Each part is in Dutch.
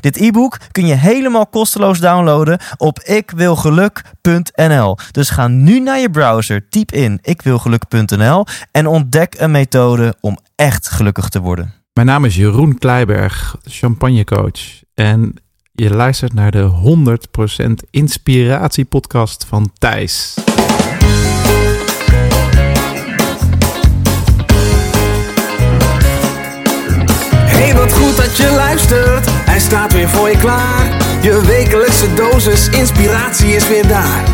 Dit e-book kun je helemaal kosteloos downloaden op ikwilgeluk.nl. Dus ga nu naar je browser, typ in ikwilgeluk.nl en ontdek een methode om echt gelukkig te worden. Mijn naam is Jeroen Kleiberg, champagnecoach. En je luistert naar de 100% inspiratiepodcast van Thijs. Wat goed dat je luistert. Hij staat weer voor je klaar. Je wekelijkse dosis inspiratie is weer daar.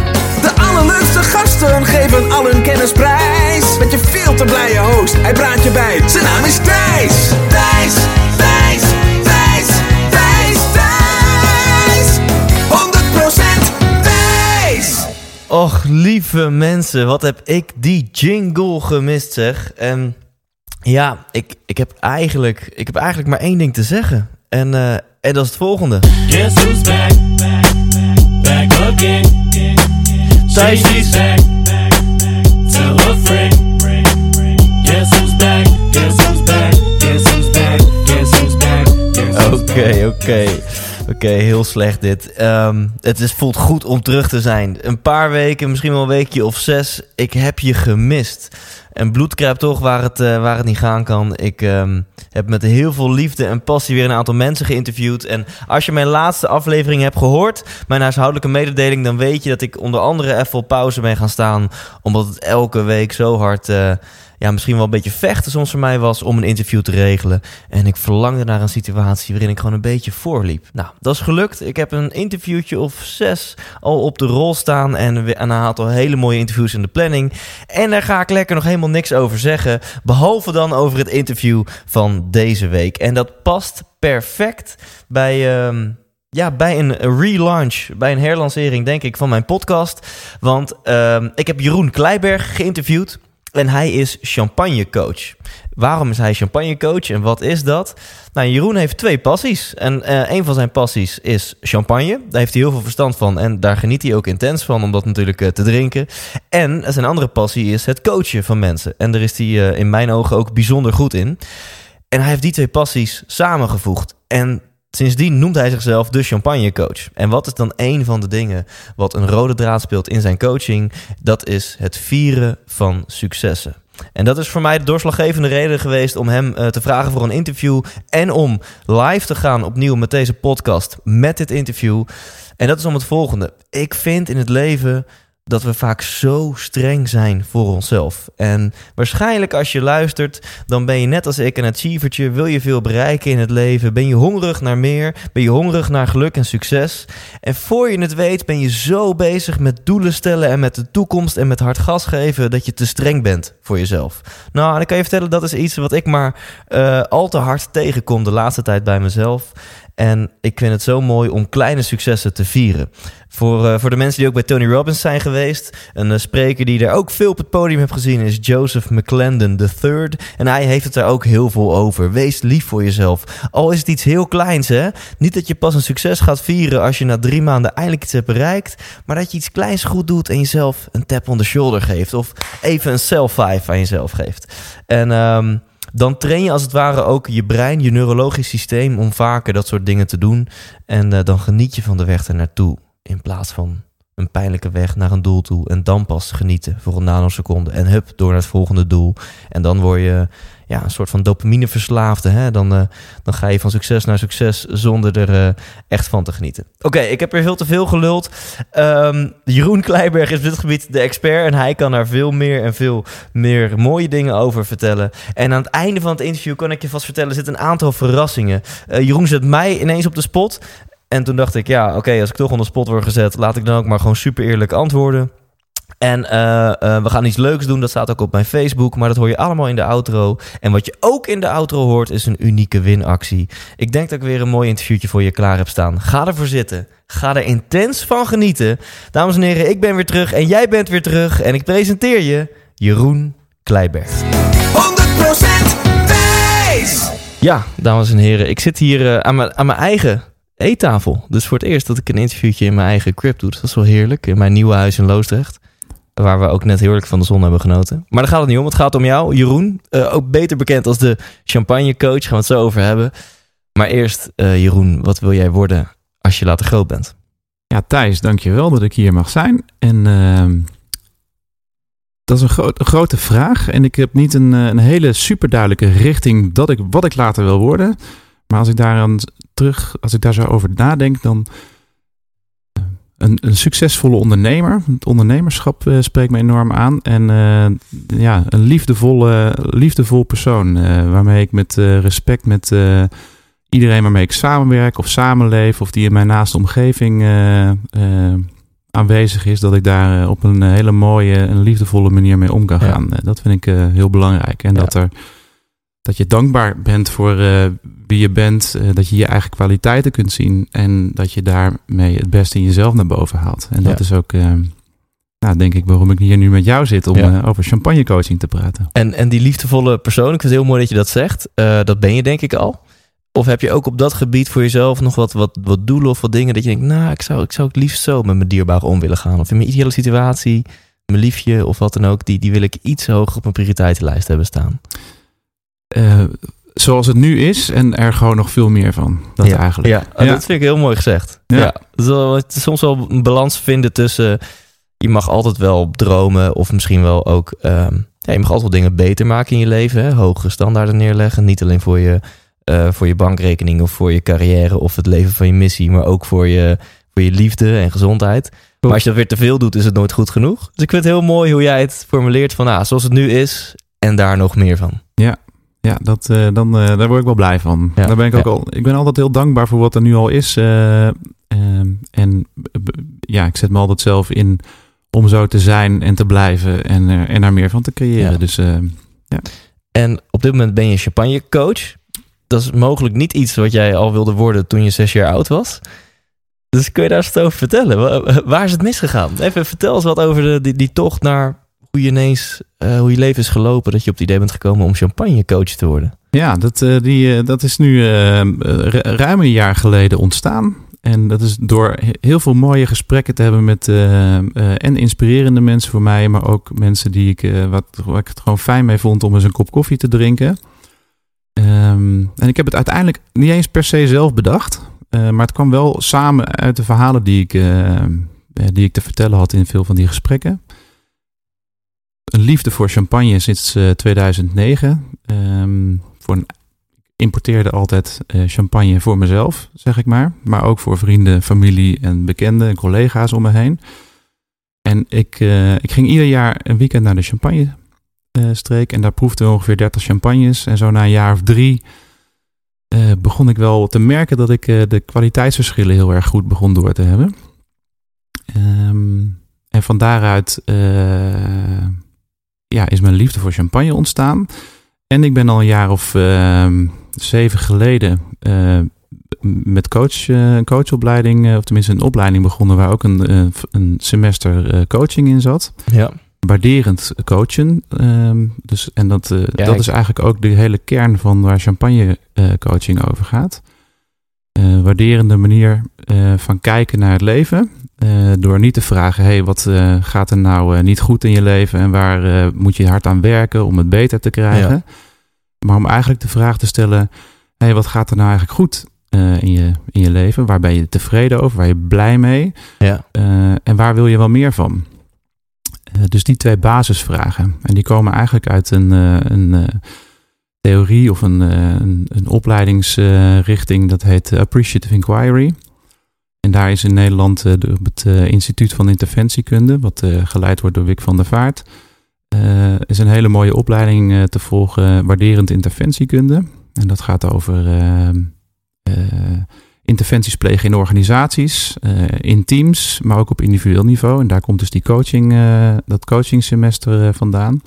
De allerleukste gasten geven al hun kennis prijs. Met je veel te blije host, hij praat je bij. Zijn naam is Thijs. Thijs, Thijs, Thijs, Thijs, Thijs. 100% Thijs. Och, lieve mensen, wat heb ik die jingle gemist zeg. En ja, ik, ik, heb eigenlijk, ik heb eigenlijk maar één ding te zeggen. En, eh, en dat is het volgende. Guess who's back? Back again. Thijs She's is- back. Tell a friend. Guess who's back? Guess who's back? Guess who's back? Guess who's back? Oké, oké. Oké, heel slecht dit. Ehm, het is, voelt goed om terug te zijn. Een paar weken, misschien wel een weekje of zes. Ik heb je gemist. En bloed kruipt toch waar het, eh, waar het niet gaan kan. Ik ehm, heb met heel veel liefde en passie weer een aantal mensen geïnterviewd. En als je mijn laatste aflevering hebt gehoord, mijn huishoudelijke mededeling, dan weet je dat ik onder andere even op pauze ben gaan staan. Omdat het elke week zo hard, eh, ja, misschien wel een beetje vechten soms voor mij was om een interview te regelen. En ik verlangde naar een situatie waarin ik gewoon een beetje voorliep. Nou, dat is gelukt. Ik heb een interviewtje of zes al op de rol staan. En, en een aantal hele mooie interviews in de planning. En daar ga ik lekker nog helemaal niks over zeggen. Behalve dan over het interview van deze week. En dat past perfect bij. ehm, ja, bij een relaunch, bij een herlancering, denk ik, van mijn podcast. Want ehm, ik heb Jeroen Kleiberg geïnterviewd. En hij is champagnecoach. Waarom is hij champagnecoach en wat is dat? Nou, Jeroen heeft twee passies. En eh, een van zijn passies is champagne. Daar heeft hij heel veel verstand van. En daar geniet hij ook intens van om dat natuurlijk eh, te drinken. En zijn andere passie is het coachen van mensen. En daar is hij eh, in mijn ogen ook bijzonder goed in. En hij heeft die twee passies samengevoegd. En sindsdien noemt hij zichzelf de champagnecoach. En wat is dan een van de dingen wat een rode draad speelt in zijn coaching? Dat is het vieren van successen. En dat is voor mij de doorslaggevende reden geweest om hem eh, te vragen voor een interview. En om live te gaan opnieuw met deze podcast, met dit interview. En dat is om het volgende. Ik vind in het leven dat we vaak zo streng zijn voor onszelf. En waarschijnlijk als je luistert, dan ben je net als ik een achievertje. Wil je veel bereiken in het leven? Ben je hongerig naar meer? Ben je hongerig naar geluk en succes? En voor je het weet, ben je zo bezig met doelen stellen en met de toekomst en met hard gas geven dat je te streng bent voor jezelf. Nou, en ik kan je vertellen, dat is iets wat ik maar eh, al te hard tegenkom de laatste tijd bij mezelf. En ik vind het zo mooi om kleine successen te vieren. Voor, eh, voor de mensen die ook bij Tony Robbins zijn geweest. Een eh, spreker die daar ook veel op het podium heb gezien is Joseph McClendon III. En hij heeft het daar ook heel veel over. Wees lief voor jezelf. Al is het iets heel kleins, hè? Niet dat je pas een succes gaat vieren als je na drie maanden eindelijk iets hebt bereikt. Maar dat je iets kleins goed doet en jezelf een tap on the shoulder geeft. Of even een self-five aan jezelf geeft. En... ehm, dan train je als het ware ook je brein, je neurologisch systeem om vaker dat soort dingen te doen. En eh, dan geniet je van de weg er naartoe. In plaats van een pijnlijke weg naar een doel toe. En dan pas genieten voor een nanoseconde. En hup, door naar het volgende doel. En dan word je ja, een soort van dopamineverslaafde. Hè? Dan, eh, dan ga je van succes naar succes zonder er eh, echt van te genieten. Oké, ik heb er veel te veel geluld. Ehm, Jeroen Kleiberg is dit gebied de expert. En hij kan daar veel meer en veel meer mooie dingen over vertellen. En aan het einde van het interview kan ik je vast vertellen... er zitten een aantal verrassingen. Eh, Jeroen zet mij ineens op de spot. En toen dacht ik, ja, oké, als ik toch on de spot word gezet... laat ik dan ook maar gewoon super eerlijk antwoorden. En eh, eh, we gaan iets leuks doen. Dat staat ook op mijn Facebook. Maar dat hoor je allemaal in de outro. En wat je ook in de outro hoort is een unieke winactie. Ik denk dat ik weer een mooi interviewtje voor je klaar heb staan. Ga ervoor zitten. Ga er intens van genieten. Dames en heren, ik ben weer terug en jij bent weer terug. En ik presenteer je Jeroen Kleiberg. 100% wijs! Ja, dames en heren, ik zit hier eh, aan, mijn, aan mijn eigen eettafel. Dus voor het eerst dat ik een interviewtje in mijn eigen crib doe. Dat is wel heerlijk. In mijn nieuwe huis in Loosdrecht. Waar we ook net heerlijk van de zon hebben genoten. Maar daar gaat het niet om. Het gaat om jou, Jeroen. Eh, ook beter bekend als de champagnecoach. Gaan we het zo over hebben. Maar eerst, eh, Jeroen, wat wil jij worden als je later groot bent? Ja, Thijs, dankjewel dat ik hier mag zijn. En ehm, dat is een, gro- een grote vraag. En ik heb niet een, eh, een hele superduidelijke richting dat ik, wat ik later wil worden. Maar als ik daar aan terug, als ik daar zo over nadenk, dan een, een succesvolle ondernemer. Het ondernemerschap eh, spreekt me enorm aan. En eh, ja, een liefdevolle, liefdevol persoon. eh, waarmee ik met respect met iedereen waarmee ik samenwerk of samenleef. Of die in mijn naaste omgeving aanwezig is. Dat ik daar op een hele mooie en liefdevolle manier mee om kan gaan. Dat vind ik heel belangrijk. En Ja. dat, er, dat je dankbaar bent voor wie je bent. eh, dat je je eigen kwaliteiten kunt zien. En dat je daarmee het beste in jezelf naar boven haalt. En dat Ja. is ook, eh, nou, denk ik, waarom ik hier nu met jou zit. Om Ja. eh, over champagnecoaching te praten. En, en die liefdevolle persoon, ik vind het heel mooi dat je dat zegt. Dat ben je denk ik al. Of heb je ook op dat gebied voor jezelf nog wat, wat, wat doelen of wat dingen dat je denkt, nou, ik zou, ik zou het liefst zo met mijn dierbaren om willen gaan. Of in mijn ideale situatie, mijn liefje of wat dan ook, die, die wil ik iets hoger op mijn prioriteitenlijst hebben staan. Zoals het nu is en er gewoon nog veel meer van. Dat ja, eigenlijk. Ja, oh, Ja. dat vind ik heel mooi gezegd. Ja. Ja. Het is wel- het is soms wel een balans vinden tussen, je mag altijd wel dromen of misschien wel ook, ehm, ja, je mag altijd wel dingen beter maken in je leven. Hè? Hoge standaarden neerleggen, niet alleen voor je, eh, voor je bankrekening of voor je carrière of het leven van je missie, maar ook voor je, voor je liefde en gezondheid. Maar als je dat weer te veel doet, is het nooit goed genoeg. Dus ik vind het heel mooi hoe jij het formuleert van, ah, zoals het nu is en daar nog meer van. Ja, dat, eh, dan, eh, daar word ik wel blij van. Ja, Daar ben ik ook ja. al. Ik ben altijd heel dankbaar voor wat er nu al is. eh, ehm, en ja, ik zet me altijd zelf in om zo te zijn en te blijven en, en daar meer van te creëren. Ja. Dus eh, En op dit moment ben je champagnecoach. Dat is mogelijk niet iets wat jij al wilde worden toen je zes jaar oud was. Dus kun je daar eens over vertellen? Wa- Waar is het misgegaan? Even vertel eens wat over de, die, die tocht naar hoe je ineens, eh, hoe je leven is gelopen. Dat je op het idee bent gekomen om champagnecoach te worden. ja, dat, eh, die, eh, dat is nu ru- ruim een jaar geleden ontstaan. En dat is door he- heel veel mooie gesprekken te hebben met en inspirerende mensen voor mij, maar ook mensen die ik, wat, waar ik het gewoon fijn mee vond om eens een kop koffie te drinken. Ehm, en ik heb het uiteindelijk niet eens per se zelf bedacht, maar het kwam wel samen uit de verhalen die ik, die ik te vertellen had in veel van die gesprekken. Een liefde voor champagne sinds eh, 2009. Ehm, voor een importeerde altijd eh, champagne voor mezelf, zeg ik maar. Maar ook voor vrienden, familie en bekenden en collega's om me heen. En ik, eh, ik ging ieder jaar een weekend naar de champagne streek. En daar proefden we ongeveer 30 champagnes. En zo na een jaar of drie begon ik wel te merken dat ik de kwaliteitsverschillen heel erg goed begon door te hebben. Ehm, en van daaruit ja, is mijn liefde voor champagne ontstaan. En ik ben al een jaar of ehm, zeven geleden eh, met coach, een coachopleiding, eh, of tenminste een opleiding begonnen waar ook een, een semester coaching in zat. Ja. Waarderend coachen. ehm, dus, en dat, dat ik- is eigenlijk ook de hele kern van waar champagne coaching over gaat. Eh, waarderende manier eh, van kijken naar het leven. Eh, door niet te vragen, hey, wat gaat er nou niet goed in je leven en waar moet je hard aan werken om het beter te krijgen. Maar om eigenlijk de vraag te stellen, hey, wat gaat er nou eigenlijk goed in, je, in je leven? Waar ben je tevreden over? Waar ben je blij mee? Ja. En waar wil je wel meer van? Dus die twee basisvragen. En die komen eigenlijk uit een, een theorie of een, eh, een, een opleidingsrichting. dat heet Appreciative Inquiry. En daar is in Nederland eh, op het eh, Instituut van Interventiekunde, wat eh, geleid wordt door Wick van der Vaart, eh, is een hele mooie opleiding eh, te volgen, waarderend interventiekunde. En dat gaat over eh, eh, interventies plegen in organisaties, eh, in teams, maar ook op individueel niveau. En daar komt dus die coaching, eh, dat coachingsemester eh, vandaan.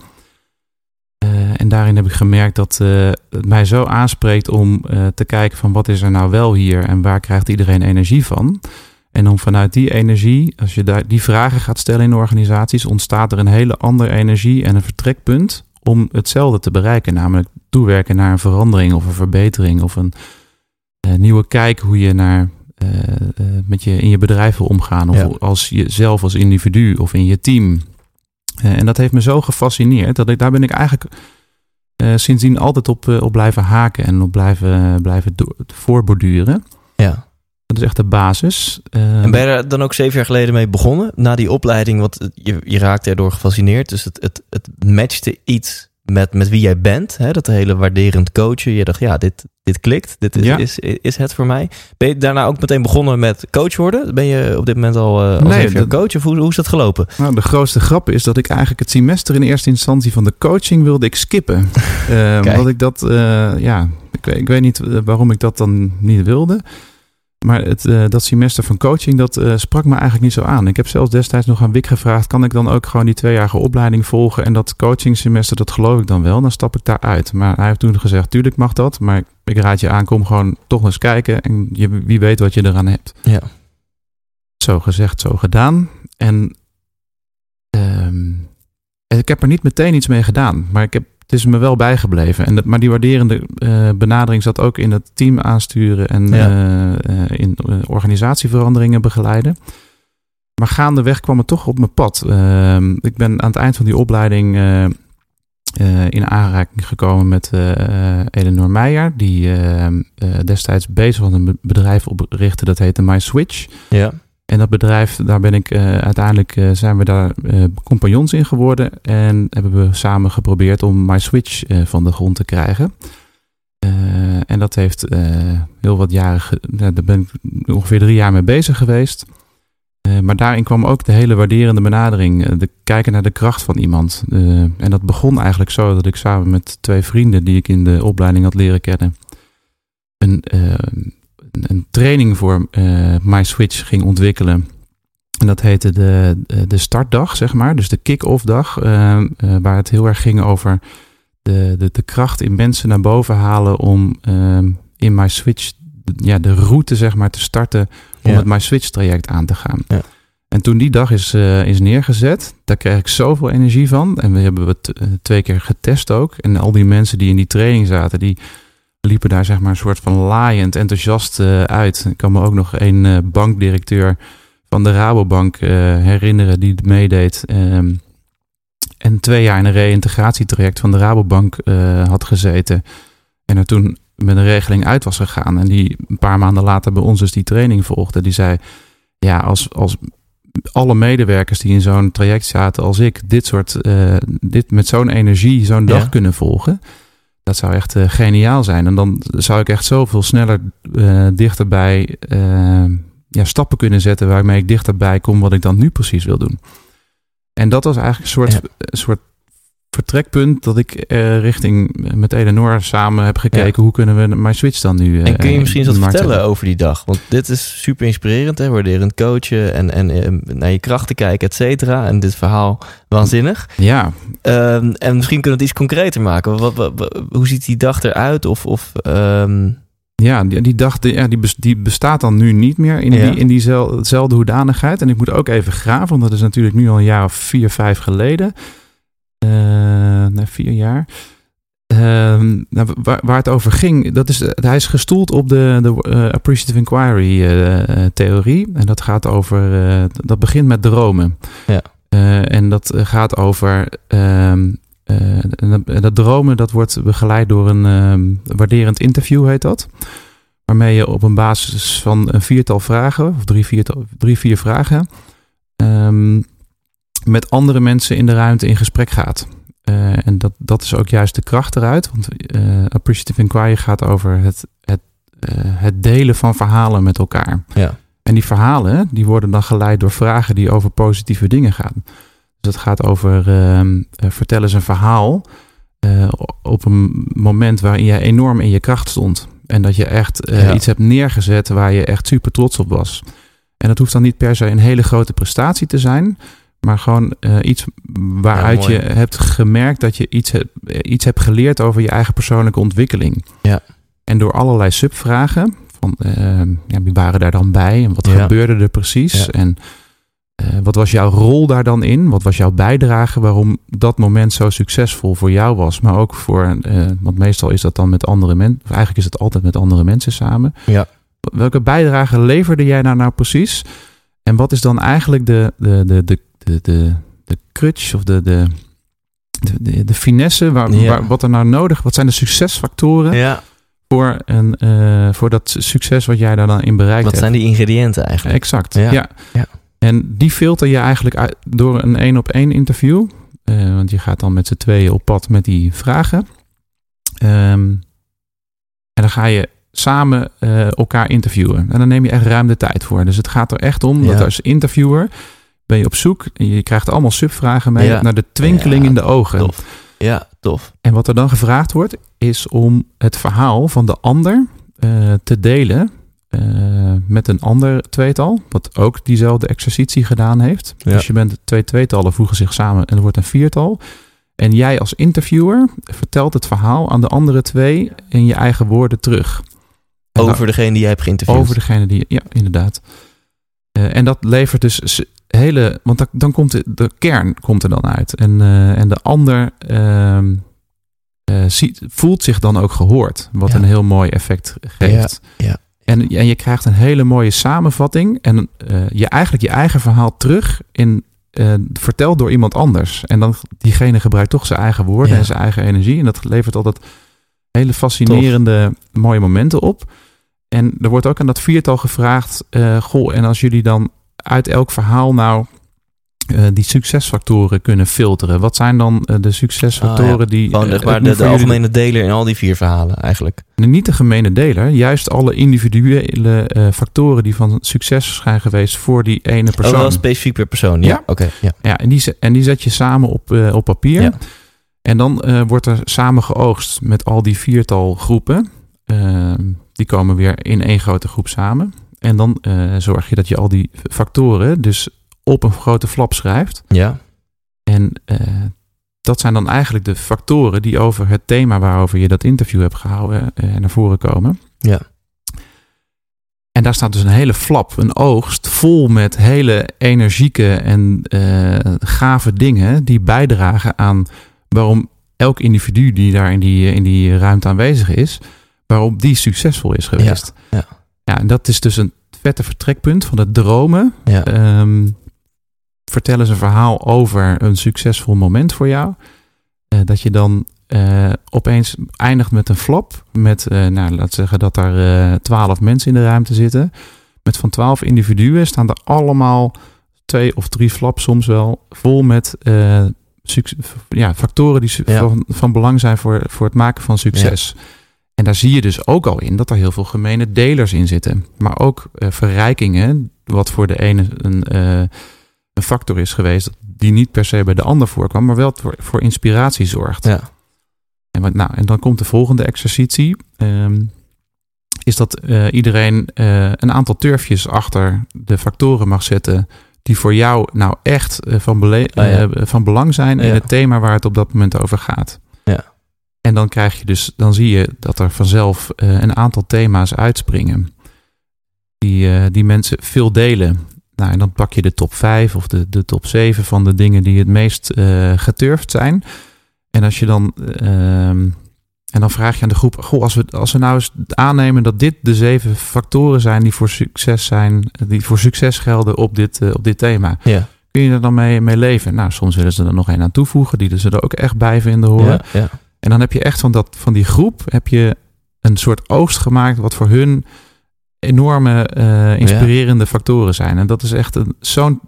Eh, en daarin heb ik gemerkt dat eh, het mij zo aanspreekt om eh, te kijken van wat is er nou wel hier en waar krijgt iedereen energie van. En om vanuit die energie, als je daar die vragen gaat stellen in organisaties, ontstaat er een hele andere energie en een vertrekpunt om hetzelfde te bereiken. Namelijk toewerken naar een verandering of een verbetering of een nieuwe kijk hoe je naar, met je in je bedrijf wil omgaan. Of Ja. als jezelf als individu of in je team. Eh, en dat heeft me zo gefascineerd dat ik daar ben ik eigenlijk eh, sindsdien altijd op, eh, op blijven haken en op blijven, blijven voorborduren. Ja. Dat is echt de basis. En ben je daar dan ook zeven jaar geleden mee begonnen? Na die opleiding, want je, je raakte erdoor gefascineerd. Dus het, het, het matchte iets met, met wie jij bent. Hè? Dat hele waarderend coachen. Je dacht, ja, dit, dit klikt. Dit is, Ja. is, is het voor mij. Ben je daarna ook meteen begonnen met coach worden? Ben je op dit moment al, al Nee, dat- coach? Of hoe, hoe is dat gelopen? Nou, de grootste grap is dat ik eigenlijk het semester in eerste instantie van de coaching wilde ik skippen. Eh, omdat ik dat, eh, ja, ik, weet- ik weet niet eh, waarom ik dat dan niet wilde. Maar het, eh, dat semester van coaching, dat eh, sprak me eigenlijk niet zo aan. Ik heb zelfs destijds nog aan Wik gevraagd, kan ik dan ook gewoon die tweejarige opleiding volgen? En dat coaching semester, dat geloof ik dan wel, dan stap ik daaruit. Maar hij heeft toen gezegd, tuurlijk mag dat, maar ik raad je aan, kom gewoon toch eens kijken. En je, wie weet wat je eraan hebt. Ja. Zo gezegd, zo gedaan. En ehm, ik heb er niet meteen iets mee gedaan, maar ik heb, het is me wel bijgebleven. En dat, maar die waarderende eh, benadering zat ook in het team aansturen en Ja. eh, eh, in organisatieveranderingen begeleiden. Maar gaandeweg kwam het toch op mijn pad. Ehm, ik ben aan het eind van die opleiding in aanraking gekomen met Eleanor Meijer, die eh, eh, destijds bezig was een be- bedrijf oprichten dat heette MySwitch. Ja. En dat bedrijf, daar ben ik eh, uiteindelijk eh, zijn we daar eh, compagnons in geworden. En hebben we samen geprobeerd om MySwitch van de grond te krijgen. En dat heeft heel wat jaren, daar ben ik ongeveer drie jaar mee bezig geweest. Maar daarin kwam ook de hele waarderende benadering. de kijken naar de kracht van iemand. En dat begon eigenlijk zo dat ik samen met twee vrienden die ik in de opleiding had leren kennen. Een, een- training voor eh MySwitch ging ontwikkelen. En dat heette de, de- startdag, zeg maar. Dus de kick-off dag. eh, eh, waar het heel erg ging over de, de, de kracht in mensen naar boven halen om eh, in MySwitch ja, de route zeg maar, te starten om Ja. het MySwitch traject aan te gaan. Ja. En toen die dag is, is neergezet, daar kreeg ik zoveel energie van. En we hebben het twee keer getest ook. En al die mensen die in die training zaten, die liepen daar zeg maar een soort van laaiend, enthousiast eh, uit. Ik kan me ook nog een eh, bankdirecteur van de Rabobank eh, herinneren die meedeed. Ehm, en twee jaar in een reïntegratietraject van de Rabobank had gezeten. En er toen met een regeling uit was gegaan. En die een paar maanden later bij ons dus die training volgde. Die zei, ja, als, als alle medewerkers die in zo'n traject zaten als ik... dit soort, dit met zo'n energie zo'n dag Ja. kunnen volgen... dat zou echt eh, geniaal zijn. En dan zou ik echt zoveel sneller eh, dichterbij eh, ja, stappen kunnen zetten... waarmee ik dichterbij kom wat ik dan nu precies wil doen. En dat was eigenlijk een soort, Ja. een soort vertrekpunt dat ik eh, richting met Eleanor samen heb gekeken Ja. hoe kunnen we mijn switch dan nu. En kun je eh, misschien eens wat vertellen over die dag? Want dit is super inspirerend, hè? Waarderend coachen en, en eh, naar je krachten kijken, et cetera. En dit verhaal waanzinnig. Ja, Ehm, en misschien kunnen we het iets concreter maken. Wat, wat, wat- hoe ziet die dag eruit? Of, of ehm, ja, die, die dag die, ja, die, die bestaat dan nu niet meer in, Ja. die, in diezelfde hoedanigheid. En ik moet ook even graven, want dat is natuurlijk nu al een jaar of vier, vijf geleden. Eh nee, vier jaar. Ehm, nou, waar, waar het over ging, dat is, hij is gestoeld op de, de eh, appreciative inquiry eh, theorie. En dat gaat over, dat begint met dromen. Ja. En dat gaat over, ehm, en dat, en dat dromen, dat wordt begeleid door een ehm, waarderend interview, heet dat. Waarmee je op een basis van een viertal vragen, of drie, viertal, drie vier vragen, ehm, met andere mensen in de ruimte in gesprek gaat. Eh, en dat, dat is ook juist de kracht eruit. Want eh, appreciative inquiry gaat over het, het, eh, het delen van verhalen met elkaar. ja. En die verhalen die worden dan geleid door vragen die over positieve dingen gaan. Dus het gaat over ehm, eh, vertel eens een verhaal op een moment waarin jij enorm in je kracht stond. En dat je echt Ja. iets hebt neergezet waar je echt super trots op was. En dat hoeft dan niet per se een hele grote prestatie te zijn. Maar gewoon eh, iets waaruit Ja, je hebt gemerkt dat je iets, hebt- eh, iets hebt geleerd over je eigen persoonlijke ontwikkeling. Ja. En door allerlei subvragen, van eh, ja, wie waren daar dan bij en wat Ja. gebeurde er precies? Ja. En wat was jouw rol daar dan in? Wat was jouw bijdrage waarom dat moment zo succesvol voor jou was? Maar ook voor, want meestal is dat dan met andere mensen, of eigenlijk is het altijd met andere mensen samen. Ja. Welke bijdrage leverde jij daar nou precies? En wat is dan eigenlijk de, de, de, de, de, de, de crutch of de, de, de, de, finesse? Waar, Ja. waar, wat er nou nodig? Wat zijn de succesfactoren Ja, voor, een, eh, voor dat succes wat jij daar dan in bereikt wat hebt? zijn die ingrediënten eigenlijk? Exact, Ja. ja. En die filter je eigenlijk uit door een één op één interview. Eh, want je gaat dan met z'n tweeën op pad met die vragen. Ehm, en dan ga je samen eh, elkaar interviewen. En dan neem je echt ruim de tijd voor. Dus het gaat er echt om dat als interviewer ben je op zoek. En je krijgt allemaal subvragen mee Ja. naar de twinkeling Ja, in de ogen. Tof. Ja, tof. En wat er dan gevraagd wordt, is om het verhaal van de ander eh, te delen eh, met een ander tweetal, wat ook diezelfde exercitie gedaan heeft. Ja. Dus je bent twee tweetallen voegen zich samen en er wordt een viertal. En jij als interviewer vertelt het verhaal aan de andere twee in je eigen woorden terug. En Over degene die jij hebt geïnterviewd. over degene die, ja, inderdaad. Eh, en dat levert dus hele, want dan, dan komt de, de kern komt er dan uit. En, eh, en de ander ehm, eh, ziet, voelt zich dan ook gehoord, wat Ja. een heel mooi effect geeft. Ja, ja. En, en je krijgt een hele mooie samenvatting en eh, je eigenlijk je eigen verhaal terug in eh, verteld door iemand anders. En dan diegene gebruikt toch zijn eigen woorden Ja. en zijn eigen energie. En dat levert altijd hele fascinerende, mooie momenten op. En er wordt ook aan dat viertal gevraagd: eh, Goh, en als jullie dan uit elk verhaal nou eh, die succesfactoren kunnen filteren, wat zijn dan eh, de succesfactoren Oh ja. die. Gewoon eh, de, algemene deler in al die vier verhalen eigenlijk. Niet de gemene deler, juist alle individuele factoren die van succes zijn geweest voor die ene Oh, persoon. wel specifiek per persoon. Ja, Ja. oké. ja. Ja, en die, en die zet je samen op, op papier. Ja. En dan wordt er samen geoogst met al die viertal groepen. Ehm, die komen weer in één grote groep samen. En dan eh, zorg je dat je al die factoren dus op een grote flap schrijft. Ja. En eh, dat zijn dan eigenlijk de factoren die over het thema waarover je dat interview hebt gehouden eh, naar voren komen. Ja. En daar staat dus een hele flap, een oogst, vol met hele energieke en gave dingen die bijdragen aan waarom elk individu die daar in die, in die ruimte aanwezig is, waarom die succesvol is geweest. ja. ja en dat is dus een vette vertrekpunt van het dromen. Ja. Ehm, vertel eens een verhaal over een succesvol moment voor jou. Eh, dat je dan eh, opeens eindigt met een flap. Met, eh nou, laten we zeggen dat er twaalf mensen in de ruimte zitten. Met van twaalf individuen staan er allemaal twee of drie flaps soms wel. Vol met ja, factoren die Ja. van, van belang zijn voor, voor het maken van succes. En daar zie je dus ook al in dat er heel veel gemene delers in zitten. Maar ook eh, verrijkingen, wat voor de ene een, eh, een factor is geweest die niet per se bij de ander voorkwam, maar wel voor, voor inspiratie zorgt. Ja. En, wat, nou, en dan komt de volgende exercitie. Ehm, is dat eh, iedereen een aantal turfjes achter de factoren mag zetten die voor jou nou echt van, bele- ja. eh, van belang zijn in Ja. het thema waar het op dat moment over gaat. En dan krijg je dus, dan zie je dat er vanzelf eh, een aantal thema's uitspringen. Die, eh, die mensen veel delen. Nou, en dan pak je de top 5 of de, de top 7 van de dingen die het meest eh geturfd zijn. En als je dan. ehm, en dan vraag je aan de groep: Goh, als we, als we nou eens aannemen dat dit de zeven factoren zijn die voor succes zijn, die voor succes gelden op dit, op dit thema. Ja. Kun je er dan mee, mee leven? Nou, soms willen ze er nog een aan toevoegen, die ze er ook echt bij vinden horen. Ja, ja. En dan heb je echt van, dat, van die groep heb je een soort oogst gemaakt wat voor hun enorme eh, inspirerende factoren zijn. En dat is echt een- zo'n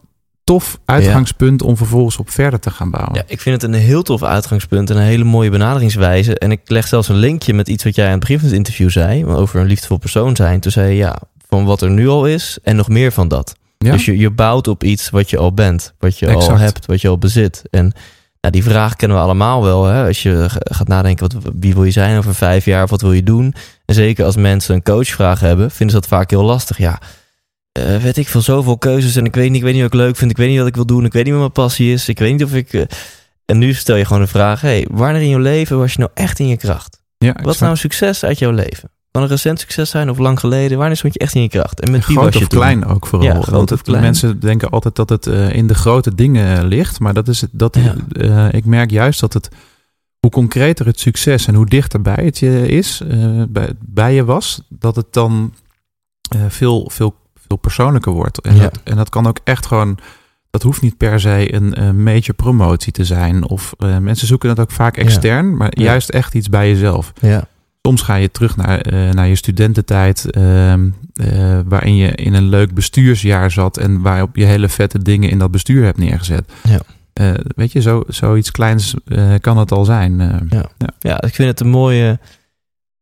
tof uitgangspunt om vervolgens op verder te gaan bouwen. Ja, ik vind het een heel tof uitgangspunt en een hele mooie benaderingswijze. En ik leg zelfs een linkje met iets wat jij aan het begin van het interview zei, over een liefdevol persoon zijn. Toen zei je ja, van wat er nu al is en nog meer van dat. Ja? Dus je, je bouwt op iets wat je al bent, wat je al hebt, wat je al bezit. En Ja, die vraag kennen we allemaal wel. Hè? Als je gaat nadenken, wat, wie wil je zijn over vijf jaar? Of wat wil je doen? En zeker als mensen een coachvraag hebben, vinden ze dat vaak heel lastig. Ja, eh, weet ik veel, zoveel keuzes en ik weet, niet, ik weet niet wat ik leuk vind. Ik weet niet wat ik wil doen. Ik weet niet wat mijn passie is. Ik weet niet of ik... eh, En nu stel je gewoon de vraag, hey, wanneer in je leven was je nou echt in je kracht? Ja, Wat is nou een succes uit jouw leven? Kan een recent succes zijn of lang geleden? Wanneer stond je echt in je kracht? En met was Groot je of toen? klein ook vooral. Ja, groot of klein. Mensen denken altijd dat het eh, in de grote dingen ligt. Maar dat is het, dat, Ja. eh, ik merk juist dat het, hoe concreter het succes en hoe dichterbij het je is, eh, bij, bij je was, dat het dan eh, veel, veel, veel persoonlijker wordt. En, Ja. dat, en dat kan ook echt gewoon, dat hoeft niet per se een eh, major promotie te zijn. Of eh, mensen zoeken het ook vaak extern, maar Ja. juist echt iets bij jezelf. Ja, Soms ga je terug naar, eh, naar je studententijd, eh, waarin je in een leuk bestuursjaar zat en waarop je hele vette dingen in dat bestuur hebt neergezet. Ja. Eh, weet je, zo, zoiets kleins kan het al zijn. eh. ja, ik vind het een mooie,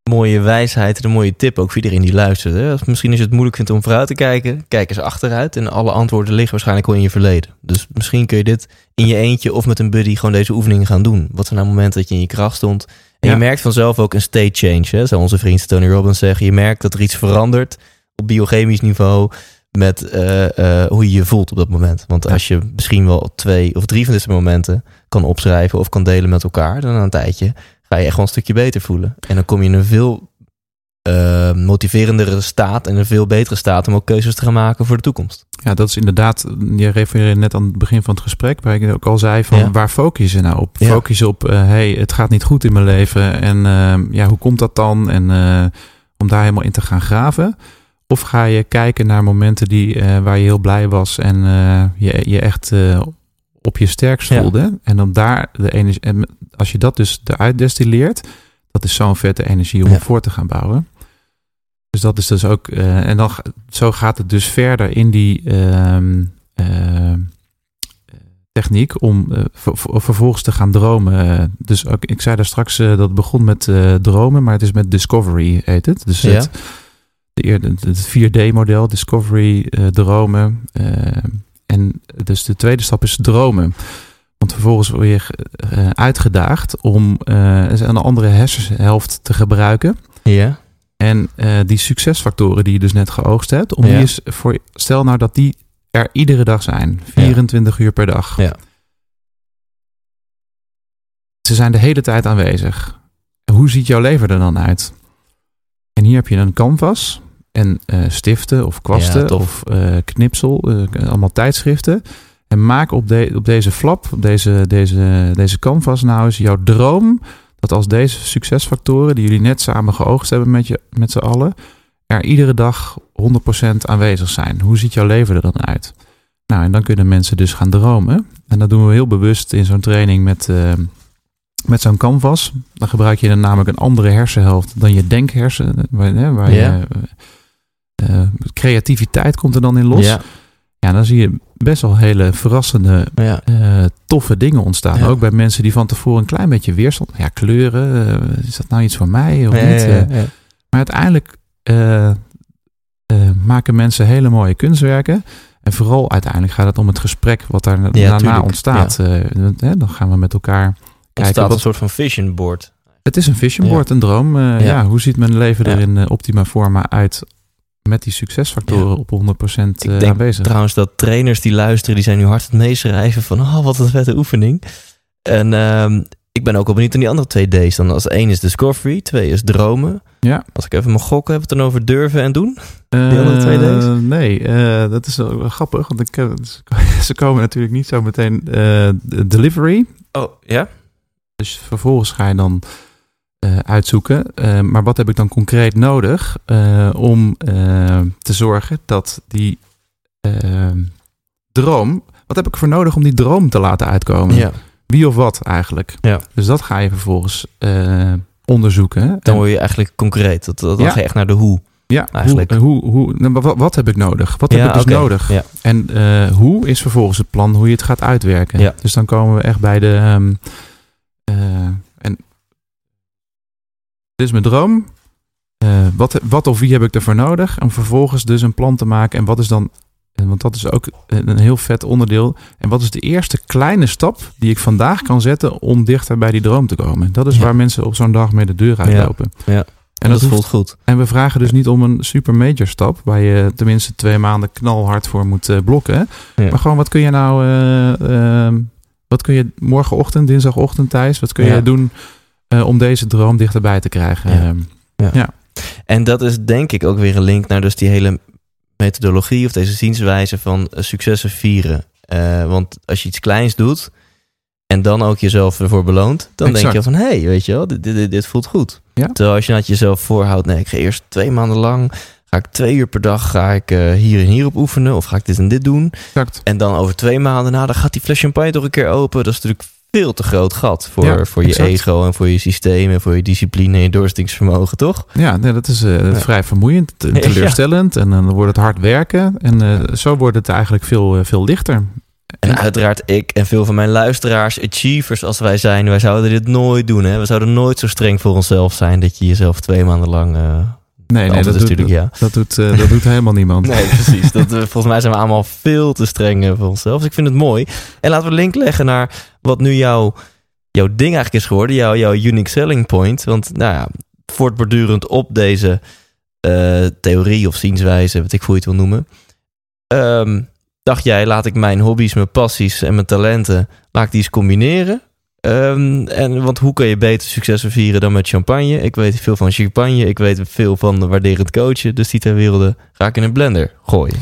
mooie wijsheid en een mooie tip ook voor iedereen die luistert. Hè? Misschien als je het moeilijk vindt om vooruit te kijken, kijk eens achteruit. En alle antwoorden liggen waarschijnlijk al in je verleden. Dus misschien kun je dit in je eentje of met een buddy gewoon deze oefeningen gaan doen. Wat zijn nou momenten dat je in je kracht stond? En je merkt vanzelf ook een state change. Hè? Zou onze vriend Tony Robbins zeggen. Je merkt dat er iets verandert op biochemisch niveau met eh, eh, hoe je je voelt op dat moment. Want als je misschien wel twee of drie van deze momenten kan opschrijven of kan delen met elkaar, dan na een tijdje ga je echt wel een stukje beter voelen. En dan kom je in een veel eh, motiverendere staat en een veel betere staat om ook keuzes te gaan maken voor de toekomst. Ja, dat is inderdaad, je refereerde net aan het begin van het gesprek, waar ik ook al zei van Ja. waar focus je nou op? Ja. Focus op, eh, hey, het gaat niet goed in mijn leven en ehm, ja, hoe komt dat dan? En eh, om daar helemaal in te gaan graven. Of ga je kijken naar momenten die, eh, waar je heel blij was en je, je echt op je sterkst Ja. voelde. En dan daar de energie, en als je dat dus eruit destilleert, dat is zo'n vette energie om Ja. voor te gaan bouwen. Dus dat is dus ook, eh, en dan zo gaat het dus verder in die ehm, eh, techniek om eh, ver- ver- vervolgens te gaan dromen. Dus ook, ik zei daar straks eh, dat het begon met dromen, maar het is met Discovery heet het. Dus Ja. het, de, het 4D-model, Discovery, dromen. en dus de tweede stap is dromen. Want vervolgens word je uitgedaagd om een andere hersenhelft te gebruiken. Ja. En eh, die succesfactoren die je dus net geoogst hebt, om Ja. die eens voor, stel nou dat die er iedere dag zijn, 24 uur per dag. Ja. Ze zijn de hele tijd aanwezig. Hoe ziet jouw leven er dan uit? En hier heb je een canvas en eh, stiften of kwasten of eh, knipsel, allemaal tijdschriften. En maak op, de, op deze flap, op deze, deze, deze canvas nou eens jouw droom dat als deze succesfactoren die jullie net samen geoogst hebben met, je, met z'n allen, er iedere dag 100% aanwezig zijn. Hoe ziet jouw leven er dan uit? Nou, en dan kunnen mensen dus gaan dromen. En dat doen we heel bewust in zo'n training met, eh, met zo'n canvas. Dan gebruik je dan namelijk een andere hersenhelft dan je denkhersen. Waar, hè, waar Ja. je, eh, eh, creativiteit komt er dan in los. Ja, dan zie je best wel hele verrassende Ja. eh, toffe dingen ontstaan. Ja. Ook bij mensen die van tevoren een klein beetje weerstand. Ja, kleuren, eh, is dat nou iets voor mij of Ja, niet? maar uiteindelijk eh, maken mensen hele mooie kunstwerken. En vooral uiteindelijk gaat het om het gesprek wat daar daarna tuurlijk. ontstaat. Dan gaan we met elkaar kijken. Ontstaat een soort van vision board. het is een vision board, een droom. Ja. Hoe ziet mijn leven er in optima forma uit met die succesfactoren Ja. op 100% Ik eh, denk aanwezig? Trouwens, dat trainers die luisteren, die zijn nu hard het meeschrijven van, oh, wat een vette oefening. En ehm, ik ben ook wel benieuwd naar die andere twee D's. Dan als één is discovery, twee is dromen. Ja. Als ik even mag gokken, hebben we het dan over durven en doen? Die andere twee D's? Nee, eh, dat is wel, grappig. Want ik, heb- ze komen natuurlijk niet zo meteen de delivery. Oh, ja? Dus vervolgens ga je dan eh, uitzoeken. eh, maar wat heb ik dan concreet nodig eh, om te zorgen dat die droom... Wat heb ik voor nodig om die droom te laten uitkomen? Ja. Wie of wat eigenlijk? Ja. Dus dat ga je vervolgens onderzoeken. Dan word je eigenlijk concreet. Dat, dat, Ja. ga je echt naar de hoe. ja, eigenlijk. Hoe, hoe, hoe, nou, wat, wat heb ik nodig? Wat Ja, heb ik dus nodig? Ja. En hoe is vervolgens het plan hoe je het gaat uitwerken. Ja. Dus dan komen we echt bij de. ehm, eh, dit is mijn droom. Eh, wat, wat of wie heb ik ervoor nodig? Om vervolgens dus een plan te maken. En wat is dan want dat is ook een heel vet onderdeel. En wat is de eerste kleine stap die ik vandaag kan zetten om dichter bij die droom te komen? Dat is Ja. waar mensen op zo'n dag mee de deur uitlopen. Ja. En dat dat voelt goed. En we vragen dus niet om een super major stap, waar je tenminste twee maanden knalhard voor moet eh, blokken. Ja. Maar gewoon, wat kun je nou, eh, ehm, wat kun je morgenochtend, dinsdagochtend, Thijs, wat kun je doen eh, om deze droom dichterbij te krijgen? Ja. Ehm, En dat is denk ik ook weer een link naar dus die hele methodologie of deze zienswijze van eh, successen vieren. Eh, want als je iets kleins doet en dan ook jezelf ervoor beloont, dan denk je van hé, hey, weet je wel, dit, dit, dit voelt goed. Ja. Terwijl als je dat jezelf voorhoudt, nee, ik ga eerst twee maanden lang, ga ik twee uur per dag, ga ik hier en hier op oefenen of ga ik dit en dit doen. exact. En dan over twee maanden, nou, dan gaat die fles champagne toch een keer open. Dat is natuurlijk veel te groot gat voor, Ja, voor je exact. ego en voor je systeem en voor je discipline en je doorzettingsvermogen, toch? Ja, nee, dat is eh, Ja. vrij vermoeiend en Ja. teleurstellend. En dan wordt het hard werken. En eh, zo wordt het eigenlijk veel, eh, veel lichter. En uiteraard ik en veel van mijn luisteraars, achievers als wij zijn, wij zouden dit nooit doen. Hè? We zouden nooit zo streng voor onszelf zijn dat je jezelf twee maanden lang... Nee, nee, dat is doet, ja. dat, doet, eh, dat doet helemaal niemand. Nee, precies. Dat, eh, volgens mij zijn we allemaal veel te streng eh, voor onszelf. Dus ik vind het mooi. En laten we een link leggen naar wat nu jouw, jouw ding eigenlijk is geworden. Jouw, jouw unique selling point. Want nou ja, voortbordurend op deze theorie of zienswijze, wat ik voor je het wil noemen. ehm, dacht jij, laat ik mijn hobby's, mijn passies en mijn talenten, laat ik die eens combineren. Ehm, en, want hoe kan je beter successen vieren dan met champagne? Ik weet veel van champagne, ik weet veel van waarderend coachen. Dus die twee werelden ga ik in een blender gooien.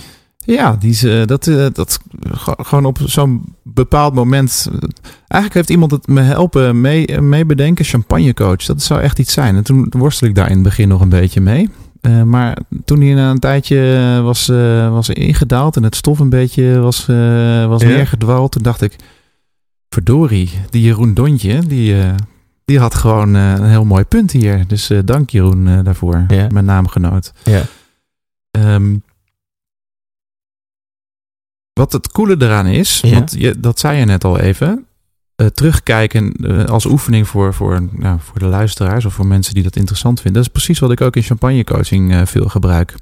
Ja, die is, eh, dat, eh, dat ge- gewoon op zo'n bepaald moment. eh, Eigenlijk heeft iemand het me helpen mee, mee bedenken. Champagnecoach, dat zou echt iets zijn. En toen worstel ik daar in het begin nog een beetje mee. Maar toen hij na een tijdje was, was ingedaald en het stof een beetje was, was neergedwaald, toen dacht ik: verdorie, die Jeroen Dontje, die, eh, die had gewoon eh, een heel mooi punt hier. Dus eh, dank Jeroen daarvoor, Ja. mijn naamgenoot. Ja. Ehm, wat het coole eraan is, Ja. want je, dat zei je net al even. terugkijken als oefening voor, voor, nou, voor de luisteraars of voor mensen die dat interessant vinden. Dat is precies wat ik ook in champagnecoaching eh, veel gebruik.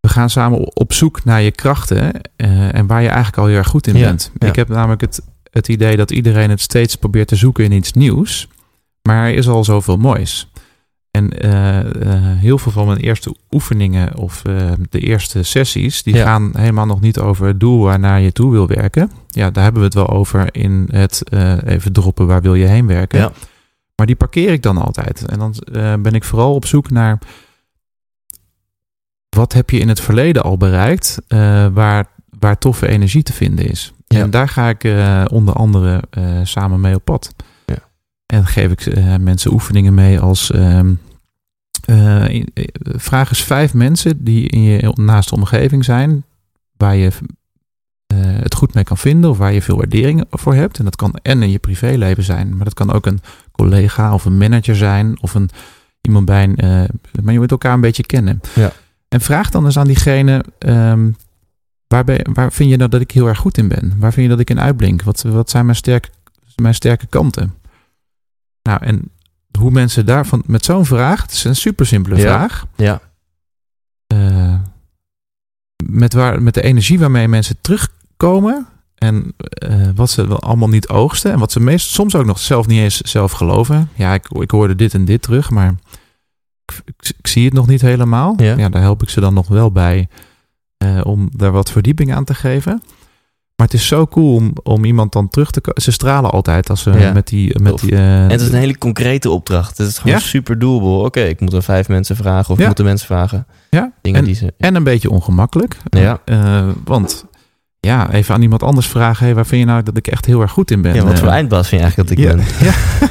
We gaan samen op zoek naar je krachten en waar je eigenlijk al heel erg goed in bent. Ik heb namelijk het, het idee dat iedereen het steeds probeert te zoeken in iets nieuws. Maar er is al zoveel moois. En eh, eh, heel veel van mijn eerste oefeningen of eh, de eerste sessies, die Ja. gaan helemaal nog niet over het doel waarnaar je toe wil werken. Ja, daar hebben we het wel over in het even droppen waar wil je heen werken. Ja. Maar die parkeer ik dan altijd. En dan ben ik vooral op zoek naar wat heb je in het verleden al bereikt waar, waar toffe energie te vinden is. Ja. En daar ga ik eh, onder andere eh, samen mee op pad. Ja. En dan geef ik eh, mensen oefeningen mee als ehm, eh, eh, vraag eens vijf mensen die in je naaste omgeving zijn, waar je het goed mee kan vinden of waar je veel waardering voor hebt. En dat kan en in je privéleven zijn, maar dat kan ook een collega of een manager zijn of een iemand bij een. maar je moet elkaar een beetje kennen. Ja. En vraag dan eens aan diegene. ehm, waar, ben, waar vind je nou dat ik heel erg goed in ben? Waar vind je dat ik in uitblink? Wat, wat zijn mijn sterke, mijn sterke kanten? Nou, en hoe mensen daarvan met zo'n vraag, het is een super simpele Ja. vraag. Ja. eh, met, waar, met de energie waarmee mensen terugkomen en eh, wat ze wel allemaal niet oogsten en wat ze meest soms ook nog zelf niet eens zelf geloven. Ja, ik, ik hoorde dit en dit terug, maar ik, ik, ik zie het nog niet helemaal. Ja. Ja. daar help ik ze dan nog wel bij eh, om daar wat verdieping aan te geven. Maar het is zo cool om, om iemand dan terug te komen. Ze stralen altijd als ze Ja. met die... Met die eh, En het is een hele concrete opdracht. Het is gewoon Ja. super doable. Oké, ik moet er vijf mensen vragen of Ja. ik moet de mensen vragen. ja, Dingen en, die ze... en een beetje ongemakkelijk. Ja. Eh, want ja, even aan iemand anders vragen... Hey, waar vind je nou dat ik echt heel erg goed in ben? Ja, wat voor eindbaas vind je eigenlijk dat ik ja. ben?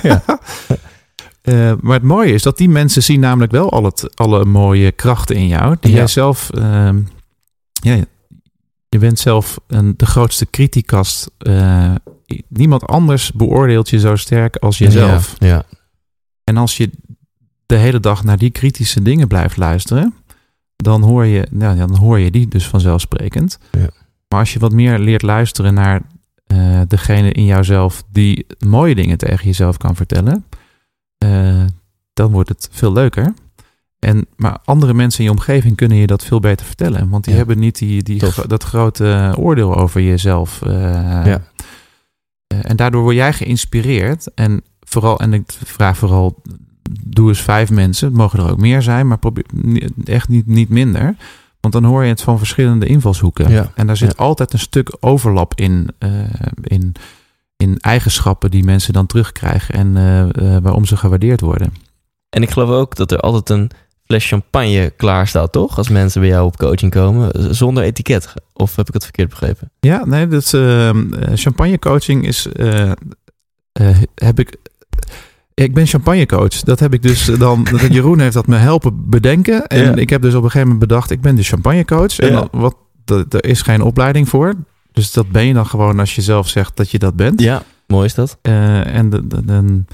Ja. Maar het mooie is dat die mensen zien namelijk wel al het, alle mooie krachten in jou. Die Ja. jij zelf... ehm, ja, je bent zelf een, de grootste criticast. Eh, niemand anders beoordeelt je zo sterk als jezelf. Ja. ja. En als je de hele dag naar die kritische dingen blijft luisteren, dan hoor je, nou, dan hoor je die dus vanzelfsprekend. Ja. Maar als je wat meer leert luisteren naar eh, degene in jouzelf die mooie dingen tegen jezelf kan vertellen, eh, dan wordt het veel leuker. En, maar andere mensen in je omgeving kunnen je dat veel beter vertellen. Want die Ja. hebben niet die, die, Tof. dat grote oordeel over jezelf. eh, Ja. eh, en daardoor word jij geïnspireerd. En vooral, en ik vraag vooral, doe eens vijf mensen. Het mogen er ook meer zijn, maar probeer echt niet, niet minder. Want dan hoor je het van verschillende invalshoeken. Ja. En daar zit altijd een stuk overlap in, eh, in, in eigenschappen die mensen dan terugkrijgen en waarom ze gewaardeerd worden. En ik geloof ook dat er altijd een fles champagne klaar staat, toch? Als mensen bij jou op coaching komen, zonder etiket. Of heb ik het verkeerd begrepen? Ja, nee, dat champagne coaching is. eh, eh, heb ik. Ik ben champagnecoach. Dat heb ik dus dan. dat Jeroen heeft dat me helpen bedenken. En Ja. ik heb dus op een gegeven moment bedacht: ik ben de champagnecoach. En Ja. dan, wat, er is geen opleiding voor. Dus dat ben je dan gewoon als je zelf zegt dat je dat bent. Ja, mooi is dat. Eh, en de- de- dan,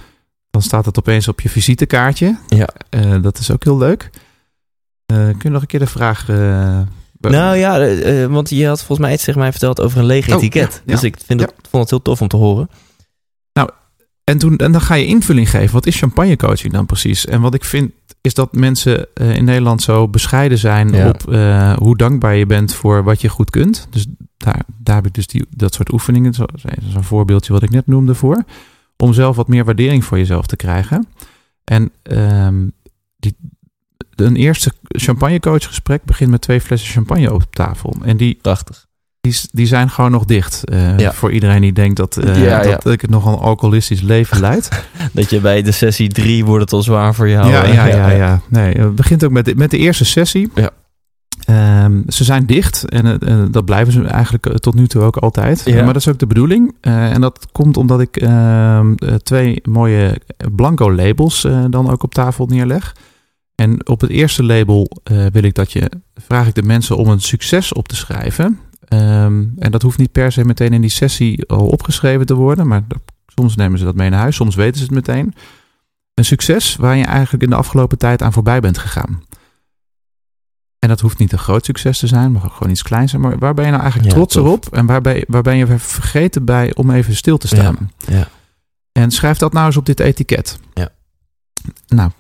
dan staat het opeens op je visitekaartje. Ja. Eh, dat is ook heel leuk. Eh, kun je nog een keer de vraag. eh, Nou ja, want je had volgens mij iets tegen mij verteld over een leeg Oh, etiket. ja, Dus ik vind het, vond het heel tof om te horen. En, toen, en dan ga je invulling geven. Wat is champagne coaching dan precies? En wat ik vind is dat mensen in Nederland zo bescheiden zijn Ja. op hoe dankbaar je bent voor wat je goed kunt. Dus daar, daar heb ik dus die, dat soort oefeningen, zo- zo'n voorbeeldje wat ik net noemde voor. Om zelf wat meer waardering voor jezelf te krijgen. En ehm, die, een eerste champagnecoachgesprek begint met twee flessen champagne op tafel. En die, Prachtig. die, die zijn gewoon nog dicht. eh, Ja. Voor iedereen die denkt dat, eh, Ja, dat ik het nog een alcoholistisch leven leid. Dat je bij de sessie drie wordt het al zwaar voor jou. ja, ja, ja, ja. Nee, het begint ook met de, met de eerste sessie. Ja. Ehm, ze zijn dicht en eh, eh, dat blijven ze eigenlijk eh, tot nu toe ook altijd. Ja. Maar dat is ook de bedoeling. En dat komt omdat ik ehm, eh, twee mooie blanco labels dan ook op tafel neerleg. En op het eerste label wil ik dat je, vraag ik de mensen om een succes op te schrijven. Ehm, en dat hoeft niet per se meteen in die sessie al opgeschreven te worden, maar dat- soms nemen ze dat mee naar huis, soms weten ze het meteen. Een succes waar je eigenlijk in de afgelopen tijd aan voorbij bent gegaan. En dat hoeft niet een groot succes te zijn, maar gewoon iets kleins. Maar waar ben je nou eigenlijk Ja, trots tof. op? En waar ben, je, waar ben je vergeten bij om even stil te staan? ja. En schrijf dat nou eens op dit etiket. Ja. Nou,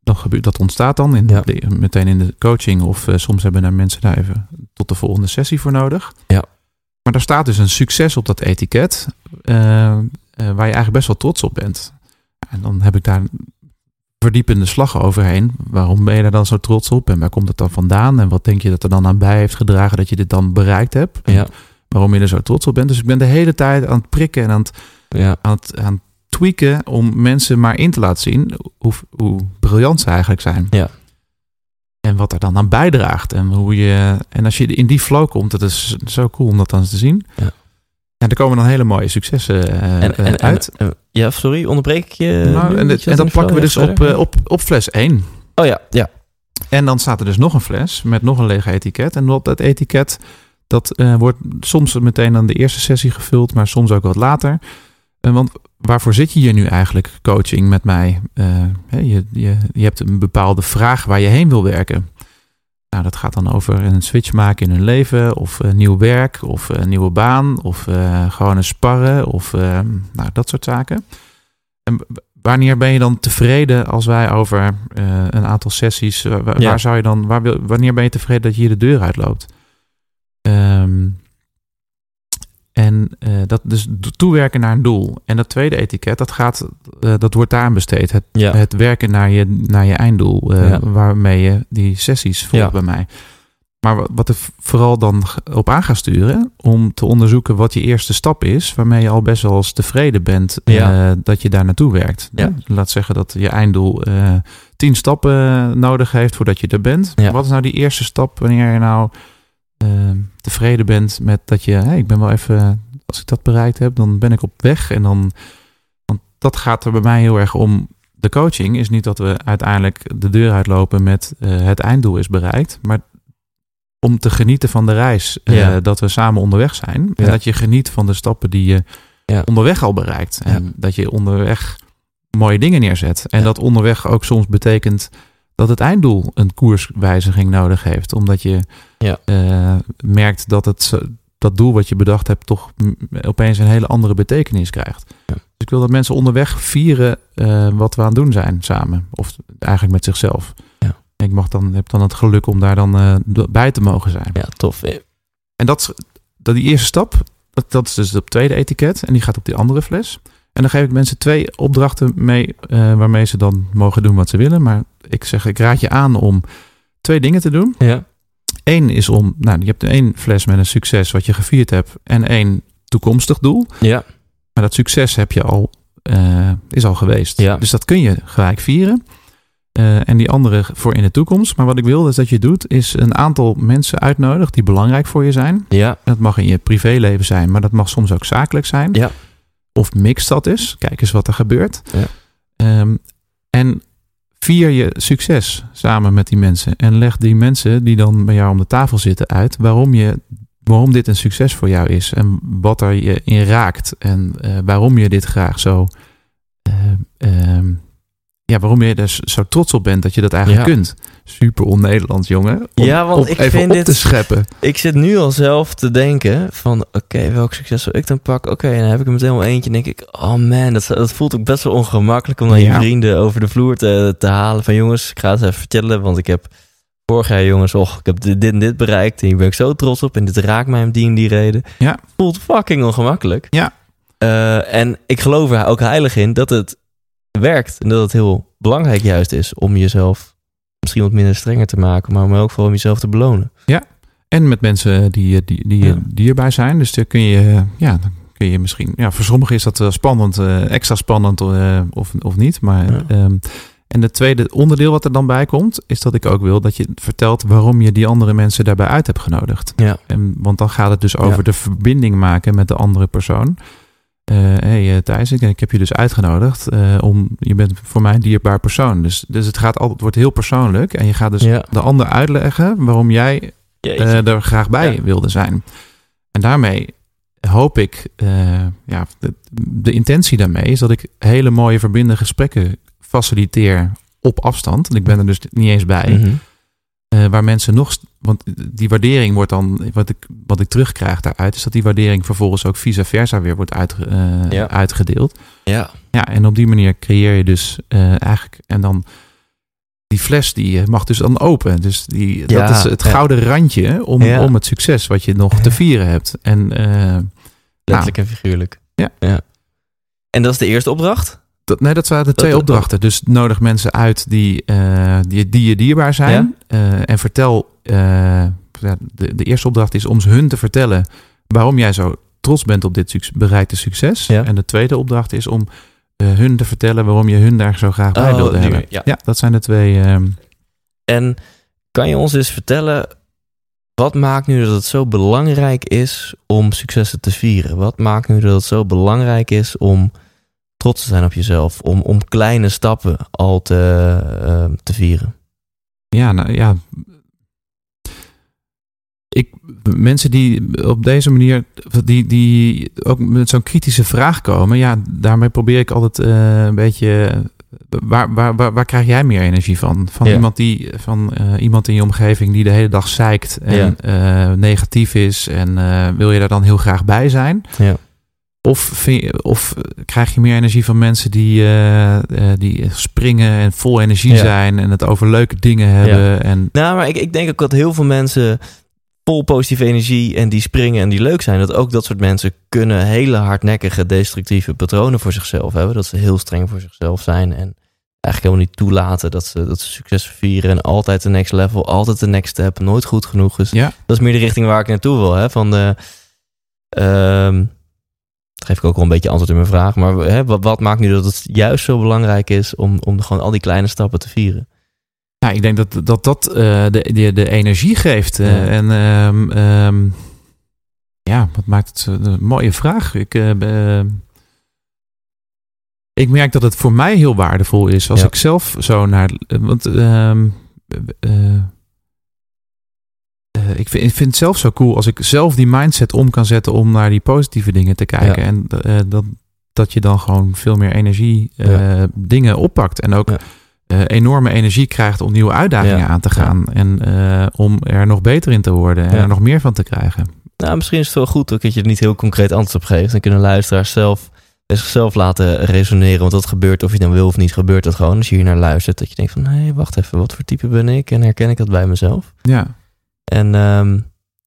dan gebeurt, dat ontstaat dan in de- meteen in de coaching. Of eh, soms hebben daar mensen daar even tot de volgende sessie voor nodig. Ja. Maar daar staat dus een succes op dat etiket. eh, eh, waar je eigenlijk best wel trots op bent. En dan heb ik daar verdiepende slag overheen. Waarom ben je daar dan zo trots op? En waar komt het dan vandaan? En wat denk je dat er dan aan bij heeft gedragen dat je dit dan bereikt hebt? Ja. Waarom je er zo trots op bent. Dus ik ben de hele tijd aan het prikken en aan het ja. aan het, aan het tweaken om mensen maar in te laten zien hoe, hoe briljant ze eigenlijk zijn. Ja. En wat er dan aan bijdraagt. En, hoe je, en als je in die flow komt, dat is zo cool om dat dan te zien. Ja. En er komen dan hele mooie successen eh, En, en, eh, uit. en- ja, sorry, onderbreek ik je? Nou, en, Dat je en dat dan in plakken we dus op, eh, op, op fles 1. Oh ja, ja. En dan staat er dus nog een fles met nog een leeg etiket. En dat, dat etiket, dat wordt soms meteen aan de eerste sessie gevuld, maar soms ook wat later. Eh, want waarvoor zit je hier nu eigenlijk, coaching met mij? Je, je, je hebt een bepaalde vraag waar je heen wil werken. Nou, dat gaat dan over een switch maken in hun leven, of eh, nieuw werk, of een nieuwe baan, of eh, gewoon een sparren, of eh, nou, dat soort zaken. En wanneer ben je dan tevreden als wij over eh, een aantal sessies, eh, wa- Ja. waar zou je dan, waar wil, wanneer ben je tevreden dat je hier de deur uitloopt? Ehm, en eh, dat dus toewerken naar een doel. En dat tweede etiket, dat gaat, eh, dat wordt daaraan besteed. Het, Ja. het werken naar je, naar je einddoel, eh, Ja. waarmee je die sessies volgt Ja. bij mij. Maar wa- wat er vooral dan op aan gaat sturen, om te onderzoeken wat je eerste stap is, waarmee je al best wel eens tevreden bent dat je daar naartoe werkt. Ja. Laat zeggen dat je einddoel tien stappen nodig heeft voordat je er bent. Wat is nou die eerste stap wanneer je nou eh, tevreden bent met dat je, hey, ik ben wel even, als ik dat bereikt heb, dan ben ik op weg. En dan, want dat gaat er bij mij heel erg om. De coaching is niet dat we uiteindelijk de deur uitlopen met eh, het einddoel is bereikt, maar om te genieten van de reis, eh, Ja. dat we samen onderweg zijn. En dat je geniet van de stappen die je Ja. onderweg al bereikt. En dat je onderweg mooie dingen neerzet. En dat onderweg ook soms betekent dat het einddoel een koerswijziging nodig heeft. Omdat je Ja. eh, merkt dat het, dat doel wat je bedacht hebt toch opeens een hele andere betekenis krijgt. Ja. Dus ik wil dat mensen onderweg vieren eh, wat we aan het doen zijn samen. Of eigenlijk met zichzelf. Ja. Ik mag dan, heb dan het geluk om daar dan eh, bij te mogen zijn. Ja, tof. En dat, dat die eerste stap, dat, dat is dus het tweede etiket. En die gaat op die andere fles. En dan geef ik mensen twee opdrachten mee, eh, waarmee ze dan mogen doen wat ze willen. Maar ik zeg, ik raad je aan om twee dingen te doen. Ja. Eén is om, nou, je hebt één fles met een succes wat je gevierd hebt. En één toekomstig doel. Ja. Maar dat succes heb je al, eh, is al geweest. Ja. Dus dat kun je gelijk vieren. Eh, en die andere voor in de toekomst. Maar wat ik wil dus dat je doet, is een aantal mensen uitnodigen die belangrijk voor je zijn. Ja. Dat mag in je privéleven zijn, maar dat mag soms ook zakelijk zijn. Ja. Of mix dat is. Kijk eens wat er gebeurt. Ja. Ehm, en vier je succes samen met die mensen. En leg die mensen die dan bij jou om de tafel zitten uit waarom, je, waarom dit een succes voor jou is. En wat er je in raakt. En eh, waarom je dit graag zo. eh, ehm, ja, waarom je er zo trots op bent dat je dat eigenlijk Ja. kunt. Super on-Nederlands, jongen. Om, Ja, want ik even vind op dit- te scheppen. Ik zit nu al zelf te denken van... Oké, welk succes zal ik dan pakken? Oké, en dan heb ik er meteen al eentje. En denk ik, oh man, dat, dat voelt ook best wel ongemakkelijk... om naar je vrienden over de vloer te, te halen. Van jongens, ik ga het even vertellen. Want ik heb vorig jaar, jongens, och, ik heb dit, en dit bereikt. En hier ben ik zo trots op. En dit raakt mij om die en die reden. Ja. Voelt fucking ongemakkelijk. Ja. Eh, en ik geloof er ook heilig in dat het werkt. En dat het heel belangrijk juist is om jezelf misschien wat minder strenger te maken. Maar, maar ook vooral om jezelf te belonen. En met mensen die, die, die Ja. dierbaar zijn. Dus daar kun je, ja, dan kun je misschien. Ja, voor sommigen is dat eh, spannend, eh, extra spannend eh, of, of niet. Maar, Ja. ehm, en het tweede onderdeel wat er dan bij komt, is dat ik ook wil dat je vertelt waarom je die andere mensen daarbij uit hebt genodigd. Ja. En, want dan gaat het dus over Ja. de verbinding maken met de andere persoon. Eh hey eh, Thijs, ik, ik heb je dus uitgenodigd eh, om, je bent voor mij een dierbaar persoon. Dus, dus het, gaat altijd, het wordt heel persoonlijk. En je gaat dus Ja. de ander uitleggen waarom jij eh, er graag bij Ja. wilde zijn. En daarmee hoop ik, eh, ja, de, de intentie daarmee is dat ik hele mooie verbindende gesprekken faciliteer op afstand. En ik ben er dus niet eens bij. Mhm. Eh, waar mensen nog, want die waardering wordt dan, wat ik, wat ik terugkrijg daaruit, is dat die waardering vervolgens ook vice versa weer wordt uitge- eh, Ja. uitgedeeld. Ja. Ja, en op die manier creëer je dus eh, eigenlijk, en dan die fles die mag dus dan open. Dus die, Ja, dat is het ja. gouden randje om, Ja. om het succes wat je nog te vieren hebt. En Letterlijk en figuurlijk. Ja. En dat is de eerste opdracht? Dat, nee, dat waren de twee dat- opdrachten. Dus nodig mensen uit die, eh, die, die je dierbaar zijn. Eh, en vertel, eh, ja, de, de eerste opdracht is om hun te vertellen waarom jij zo trots bent op dit bereikte succes. Ja. En de tweede opdracht is om hun te vertellen waarom je hun daar zo graag bij Oh, wilde hebben. weer, ja. dat zijn de twee. ehm, En kan je ons eens vertellen, wat maakt nu dat het zo belangrijk is om successen te vieren? Wat maakt nu dat het zo belangrijk is om trots te zijn op jezelf? Om, om kleine stappen al te, eh, te vieren? Ja, nou ja. Ik, mensen die op deze manier, die, die ook met zo'n kritische vraag komen, ja, daarmee probeer ik altijd eh, een beetje. Waar, waar, waar, waar krijg jij meer energie van? Van Ja. iemand die van eh, iemand in je omgeving die de hele dag zeikt en eh, negatief is en wil je daar dan heel graag bij zijn? Ja. Of, of krijg je meer energie van mensen die, eh, eh, die springen en vol energie Ja. zijn en het over leuke dingen hebben? En Nou, maar ik, ik denk ook dat heel veel mensen vol positieve energie en die springen en die leuk zijn, dat ook dat soort mensen kunnen hele hardnekkige destructieve patronen voor zichzelf hebben. Dat ze heel streng voor zichzelf zijn en eigenlijk helemaal niet toelaten dat ze, dat ze succes vieren en altijd de next level, altijd de next step, nooit goed genoeg. Dus Ja. dat is meer de richting waar ik naartoe wil. Hè? Van de, ehm, dat geef ik ook wel een beetje antwoord in mijn vraag. Maar hè, wat, wat maakt nu dat het juist zo belangrijk is om, om gewoon al die kleine stappen te vieren? Ja, ik denk dat dat, dat eh, de, de, de energie geeft. eh, Ja. En ehm, ehm, ja, wat maakt het zo- een mooie vraag. Ik, eh, ik merk dat het voor mij heel waardevol is als Ja. ik zelf zo naar. eh, Want ehm, eh, eh, ik, vind, ik vind het zelf zo cool als ik zelf die mindset om kan zetten om naar die positieve dingen te kijken. Ja. En eh, dat, dat je dan gewoon veel meer energie eh, Ja. dingen oppakt. En ook Ja. eh, enorme energie krijgt om nieuwe uitdagingen aan te gaan. En eh, om er nog beter in te worden en er nog meer van te krijgen. Nou, misschien is het wel goed ook dat je er niet heel concreet antwoord op geeft. Dan kunnen luisteraars zelf bij zichzelf laten resoneren. Want dat gebeurt, of je dan wil of niet, gebeurt dat gewoon. Als je hier naar luistert, dat je denkt van... hé, hey, wacht even, wat voor type ben ik? En herken ik dat bij mezelf? Ja, En ehm,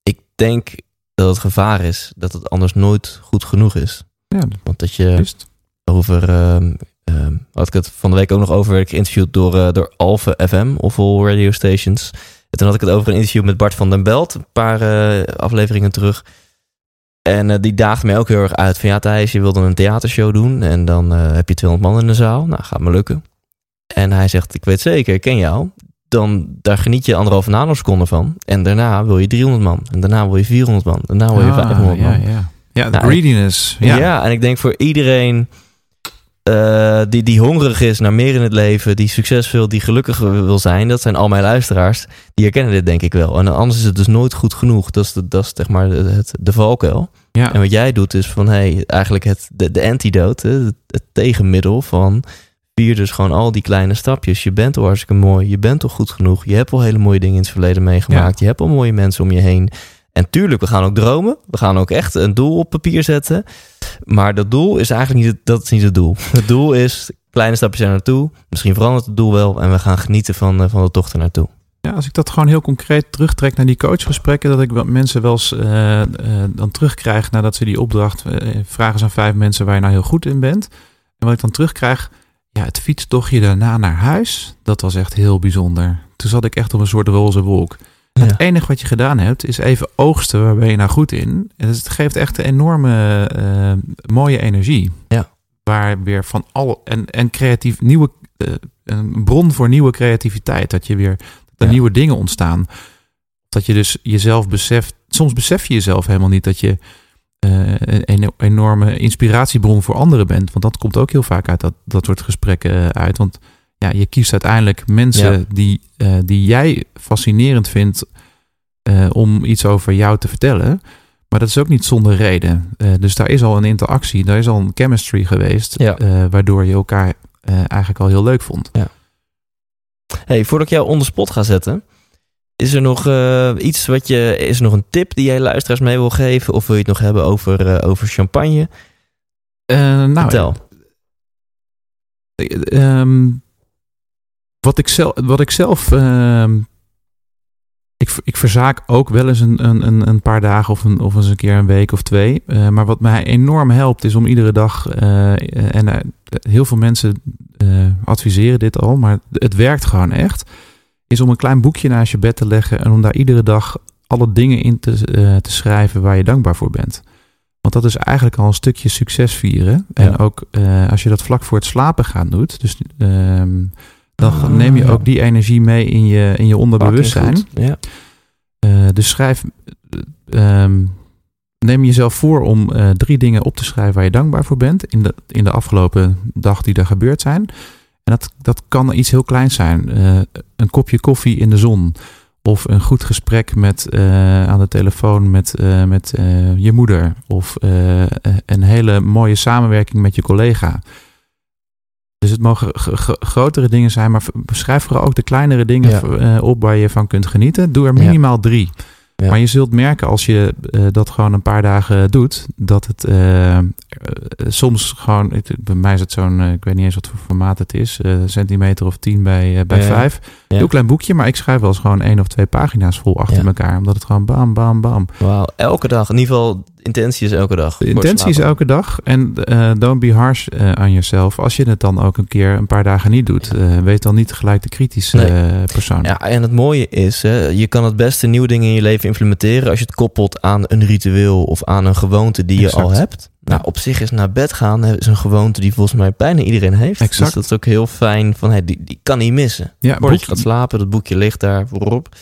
ik denk dat het gevaar is dat het anders nooit goed genoeg is. ja Want dat je over... ehm ehm, had ik het van de week ook nog over. werd Ik geïnterviewd door, eh, door Alpha FM, of All Radio Stations. En toen had ik het over een interview met Bart van den Belt. Een paar eh, afleveringen terug. En eh, die daagde mij ook heel erg uit. Van ja, Thijs, je wilde een theatershow doen. En dan heb je 200 man in de zaal. Nou, gaat me lukken. En hij zegt, ik weet zeker, ik ken jou. Dan, daar geniet je anderhalve nanoseconde van. En daarna wil je 300 man. En daarna wil je 400 man. Daarna wil je Ah, 500 man. ja, ja. ja, de Nou, greediness. Ja. Ja. en ik denk voor iedereen eh, die, die hongerig is naar meer in het leven, die succes wil, die gelukkig wil zijn, dat zijn al mijn luisteraars, die herkennen dit denk ik wel. En anders is het dus nooit goed genoeg. Dat is, de, dat is zeg maar het, de valkuil. ja. En wat jij doet is van, hey, eigenlijk het, de, de antidote, het tegenmiddel van, vier dus gewoon al die kleine stapjes. Je bent al hartstikke mooi, je bent al goed genoeg, je hebt al hele mooie dingen in het verleden meegemaakt, je hebt al mooie mensen om je heen. En tuurlijk, we gaan ook dromen. We gaan ook echt een doel op papier zetten. Maar dat doel is eigenlijk niet het, dat is niet het doel. Het doel is kleine stapjes er naartoe. Misschien verandert het doel wel. En we gaan genieten van, eh, van de tocht er naartoe. Ja, als ik dat gewoon heel concreet terugtrek naar die coachgesprekken, dat ik mensen wel eens eh, eh, dan terugkrijg nadat ze die opdracht vragen ze aan vijf mensen waar je nou heel goed in bent. En wat ik dan terugkrijg, ja, het fietstochtje daarna naar huis, dat was echt heel bijzonder. Toen zat ik echt op een soort roze wolk. Ja. Het enige wat je gedaan hebt, is even oogsten waar ben je nou goed in. En het geeft echt een enorme eh, mooie energie. Ja. Waar weer van alle en, en creatief nieuwe eh, een bron voor nieuwe creativiteit. Dat je weer er Ja. nieuwe dingen ontstaan. Dat je dus jezelf beseft. Soms besef je jezelf helemaal niet dat je een, een enorme inspiratiebron voor anderen bent. Want dat komt ook heel vaak uit dat, dat soort gesprekken eh, uit. Want ja, je kiest uiteindelijk mensen Ja. die, eh, die jij fascinerend vindt eh, om iets over jou te vertellen. Maar dat is ook niet zonder reden. Eh, dus daar is al een interactie, daar is al een chemistry geweest. Ja. eh, waardoor je elkaar eh, eigenlijk al heel leuk vond. Hey, voordat ik jou onder spot ga zetten. Is er nog eh, iets wat je. Is er nog een tip die jij luisteraars mee wil geven? Of wil je het nog hebben over, eh, over champagne? Eh, nou, Vertel. Eh, ehm, wat ik zelf, wat ik zelf ik, ik verzaak ook wel eens een, een, een- paar dagen of, een, of eens een keer een week of twee. Maar wat mij enorm helpt is om iedere dag, en heel veel mensen adviseren dit al, maar het werkt gewoon echt, is om een klein boekje naast je bed te leggen en om daar iedere dag alle dingen in te, eh, te schrijven waar je dankbaar voor bent. Want dat is eigenlijk al een stukje succes vieren. En ook eh, als je dat vlak voor het slapen gaan doet, dus ehm, dan Ah, neem je ja. ook die energie mee in je, in je onderbewustzijn. Ja. Eh, dus schrijf, eh, ehm, neem jezelf voor om drie dingen op te schrijven waar je dankbaar voor bent in de, in de afgelopen dag die er gebeurd zijn. En dat, dat kan iets heel kleins zijn. Eh, een kopje koffie in de zon. Of een goed gesprek met, eh, aan de telefoon met, eh, met je moeder. Of een hele mooie samenwerking met je collega. Dus het mogen grotere dingen zijn, maar beschrijf vooral ook de kleinere dingen Ja. op waar je van kunt genieten. Doe er Ja. minimaal drie. Ja. Maar je zult merken als je eh, dat gewoon een paar dagen doet, dat het eh, eh, soms gewoon, het- bij mij is het zo'n, ik weet niet eens wat voor formaat het is, centimeter of tien bij, bij Ja. vijf. Ja. Heel klein boekje, maar ik schrijf wel eens gewoon één of twee pagina's vol achter elkaar, omdat het gewoon bam, bam, bam. Wauw, elke dag. In ieder geval, intentie is elke dag. De intentie is elke dag. En eh, don't be harsh eh, aan jezelf. Als je het dan ook een keer een paar dagen niet doet, eh, wees dan niet gelijk de kritische Nee. eh, persoon. Ja, en het mooie is, hè, je kan het beste nieuwe dingen in je leven implementeren als je het koppelt aan een ritueel of aan een gewoonte die je al hebt. Nou, op zich is naar bed gaan is een gewoonte die volgens mij bijna iedereen heeft. Exact. Dus dat is ook heel fijn van, hey, die, die kan niet missen. Ja, Voordat je gaat slapen, dat boekje ligt daar voorop.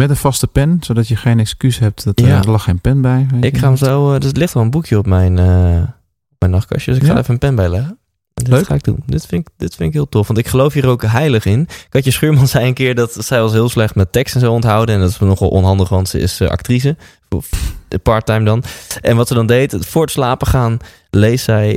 Met een vaste pen, zodat je geen excuus hebt dat Ja. eh, er lag geen pen bij. Ik ga hem zo, dus er ligt wel een boekje op mijn, eh, op mijn nachtkastje, dus ik ga er even een pen bij leggen. En dit Leuk. ga ik doen. Dit vind, ik, dit vind ik heel tof, want ik geloof hier ook heilig in. Katje Schuurman zei een keer dat zij was heel slecht met tekst en zo onthouden. En dat is nogal onhandig, want ze is actrice. Part-time dan. En wat ze dan deed, voor het slapen gaan, leest zij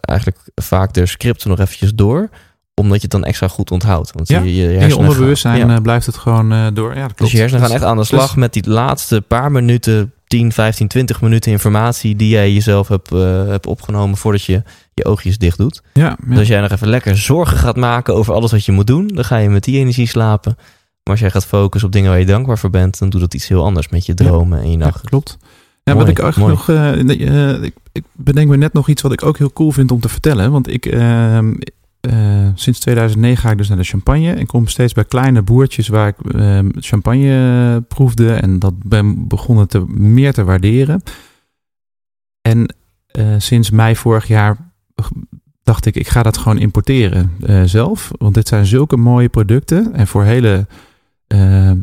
eigenlijk vaak de scripten nog eventjes door. Omdat je het dan extra goed onthoudt. Want Ja, je, je, In je onderbewustzijn gaan- eh, blijft het gewoon eh, door. Ja, dat klopt. Dus je hersenen gaan echt aan de slag Dus- met die laatste paar minuten 10, 15, 20 minuten informatie die jij jezelf hebt, eh, hebt opgenomen voordat je je oogjes dicht doet. Ja, ja. Dus als jij nog even lekker zorgen gaat maken over alles wat je moet doen, dan ga je met die energie slapen. Maar als jij gaat focussen op dingen waar je dankbaar voor bent, dan doet dat iets heel anders met je dromen en je Ja, nacht. klopt. Ja, Mooi, wat ik eigenlijk nog. ik, ik bedenk me net nog iets wat ik ook heel cool vind om te vertellen. Want ik. Eh, sinds 2009 ga ik dus naar de champagne. En kom steeds bij kleine boertjes waar ik ehm, champagne proefde. En dat ben begonnen te, meer te waarderen. En eh, sinds mei vorig jaar dacht ik, ik ga dat gewoon importeren eh, zelf. Want dit zijn zulke mooie producten. En voor hele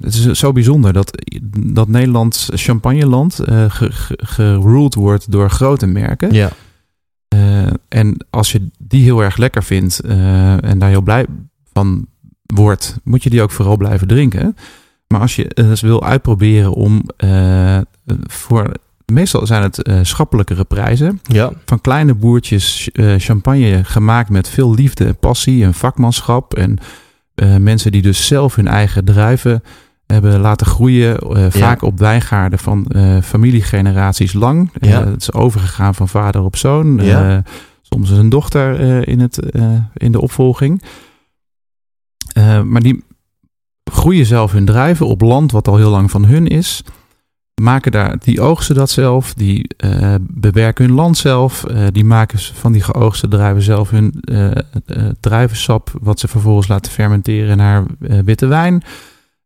het is zo bijzonder dat, dat Nederland champagneland ge- ge- geruled wordt door grote merken. Ja, en als je die heel erg lekker vindt eh, en daar heel blij van wordt, moet je die ook vooral blijven drinken. Maar als je het wil uitproberen om eh, voor. Meestal zijn het eh, schappelijkere prijzen. ja, Van kleine boertjes eh, champagne gemaakt met veel liefde en passie en vakmanschap. En eh, mensen die dus zelf hun eigen druiven hebben laten groeien. eh, Vaak op wijngaarden van eh, familiegeneraties lang. Eh, het is overgegaan van vader op zoon. Ja. Soms is een dochter in, het, in de opvolging. Maar die groeien zelf hun druiven op land wat al heel lang van hun is. Maken daar, die oogsten dat zelf, die bewerken hun land zelf. die maken van die geoogste druiven zelf hun druivensap, wat ze vervolgens laten fermenteren naar witte wijn.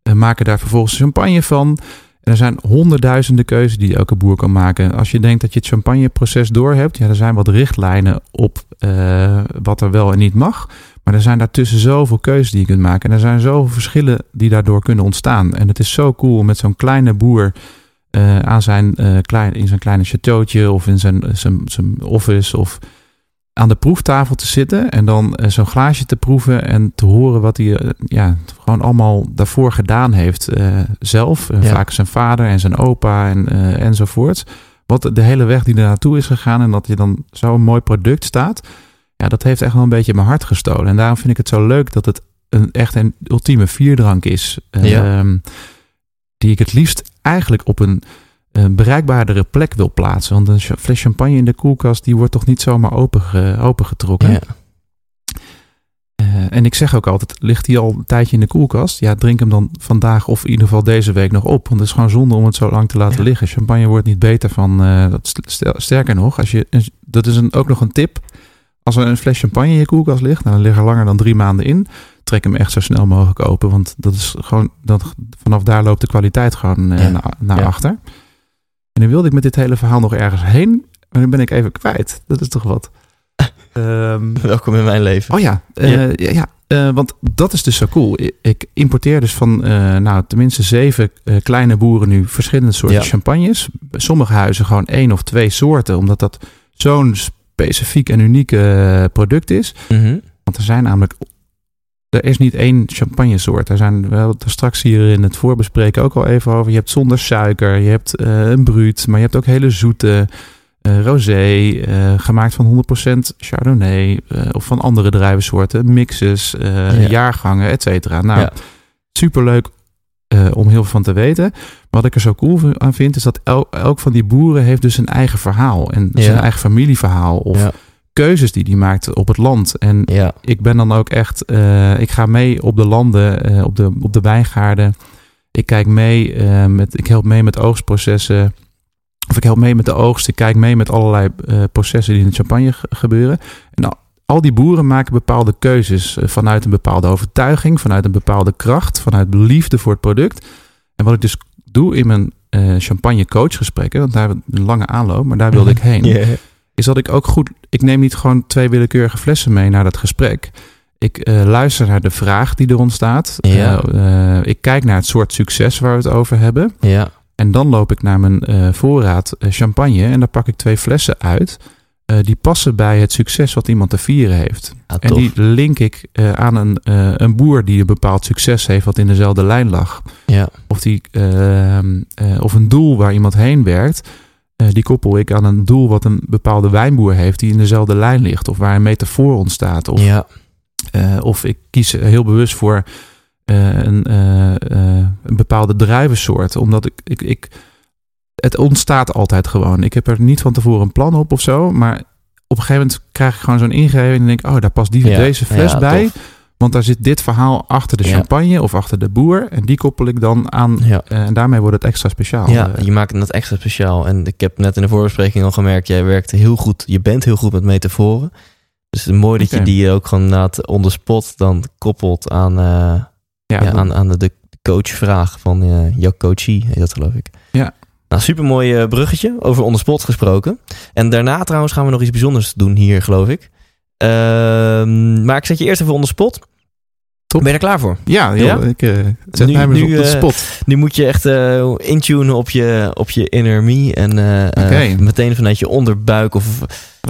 Eh, maken daar vervolgens champagne van. En er zijn honderdduizenden keuzes die elke boer kan maken. Als je denkt dat je het champagneproces door hebt, ja, er zijn wat richtlijnen op eh, wat er wel en niet mag. Maar er zijn daartussen zoveel keuzes die je kunt maken. En er zijn zoveel verschillen die daardoor kunnen ontstaan. En het is zo cool om met zo'n kleine boer eh, aan zijn, eh, klein, in zijn kleine chateautje of in zijn, zijn, zijn office of aan de proeftafel te zitten en dan eh, zo'n glaasje te proeven en te horen wat hij eh, ja, gewoon allemaal daarvoor gedaan heeft eh, zelf. Ja. Vaak zijn vader en zijn opa en, enzovoort. Wat de hele weg die er naartoe is gegaan en dat je dan zo'n mooi product staat. Ja, dat heeft echt wel een beetje mijn hart gestolen. En daarom vind ik het zo leuk dat het een echt een ultieme vierdrank is. Ja. Ehm, die ik het liefst eigenlijk op een eh, bereikbaardere plek wil plaatsen. Want een fles champagne in de koelkast, die wordt toch niet zomaar open, opengetrokken. ja. Eh, en ik zeg ook altijd, ligt die al een tijdje in de koelkast? Ja, drink hem dan vandaag of in ieder geval deze week nog op. Want het is gewoon zonde om het zo lang te laten Ja. liggen. Champagne wordt niet beter van, eh, dat sterker nog, als je, dat is een, ook nog een tip. Als er een fles champagne in je koelkast ligt, nou, dan ligt er langer dan drie maanden in. Trek hem echt zo snel mogelijk open. Want dat is gewoon, dat, vanaf daar loopt de kwaliteit gewoon eh, Ja. naar, naar Ja. achter. En dan wilde ik met dit hele verhaal nog ergens heen. Maar dan ben ik even kwijt. Dat is toch wat. Ehm, Welkom in mijn leven. Oh ja, eh, ja. ja, eh, want dat is dus zo cool. Ik importeer dus van, eh, nou, tenminste zeven kleine boeren nu verschillende soorten Ja. champagnes. Sommige huizen gewoon één of twee soorten, omdat dat zo'n specifiek en uniek product is. Mhm. Want er zijn namelijk, er is niet één champagnesoort. Er zijn, we hadden het er straks hier in het voorbespreken ook al even over. Je hebt zonder suiker, je hebt eh, een bruut, maar je hebt ook hele zoete eh rosé, eh, gemaakt van 100% Chardonnay of van andere druivensoorten, mixes, Ja. jaargangen, et cetera. Nou, Ja. superleuk om heel veel van te weten. Wat ik er zo cool aan vind, is dat el- elk van die boeren heeft dus een eigen verhaal en Ja. zijn eigen familieverhaal of. Keuzes die hij maakt op het land. En Ja. ik ben dan ook echt, eh, ik ga mee op de landen, eh, op, de, op de wijngaarden. Ik kijk mee eh, met, ik help mee met oogstprocessen. Of ik help mee met de oogst. Ik kijk mee met allerlei processen die in de champagne ge- gebeuren. En al, al die boeren maken bepaalde keuzes vanuit een bepaalde overtuiging, vanuit een bepaalde kracht, vanuit liefde voor het product. En wat ik dus doe in mijn champagne coachgesprekken, want daar hebben we een lange aanloop, maar daar wilde ik heen. Is dat ik ook goed. Ik neem niet gewoon twee willekeurige flessen mee naar dat gesprek. Ik eh, luister naar de vraag die er ontstaat. Ja. Eh, eh, ik kijk naar het soort succes waar we het over hebben. Ja. En dan loop ik naar mijn voorraad champagne en daar pak ik twee flessen uit. die passen bij het succes wat iemand te vieren heeft. Ah, En die link ik aan een, een boer die een bepaald succes heeft wat in dezelfde lijn lag. Ja. Of, die, ehm, eh, of een doel waar iemand heen werkt. Eh, die koppel ik aan een doel wat een bepaalde wijnboer heeft die in dezelfde lijn ligt. Of waar een metafoor ontstaat. Of, Ja. eh, of ik kies heel bewust voor eh, een, een bepaalde druivensoort. Omdat ik, ik, ik het ontstaat altijd gewoon. Ik heb er niet van tevoren een plan op of zo. Maar op een gegeven moment krijg ik gewoon zo'n ingeving. En denk ik, oh, daar past die, Ja, deze fles ja, bij. tof. Want daar zit dit verhaal achter de Ja. champagne of achter de boer. En die koppel ik dan aan. Ja. eh, en daarmee wordt het extra speciaal. Ja, Eh, je maakt het extra speciaal. En ik heb net in de voorbespreking al gemerkt, jij werkt heel goed. Je bent heel goed met metaforen. Dus het is mooi dat je die ook gewoon na het on the spot dan koppelt aan, eh, ja, aan, aan de, de coachvraag van eh, jouw coachie, heet dat geloof ik. Ja. Nou, supermooi bruggetje, over on the spot gesproken. En daarna trouwens gaan we nog iets bijzonders doen hier, geloof ik. Ehm, maar ik zet je eerst even on the spot. Top. Ben je er klaar voor? ja, joh, Ja? ik eh, zet Nu- mij nu, op de eh, spot. Nu moet je echt eh, intunen op je, op je inner me. En meteen vanuit je onderbuik of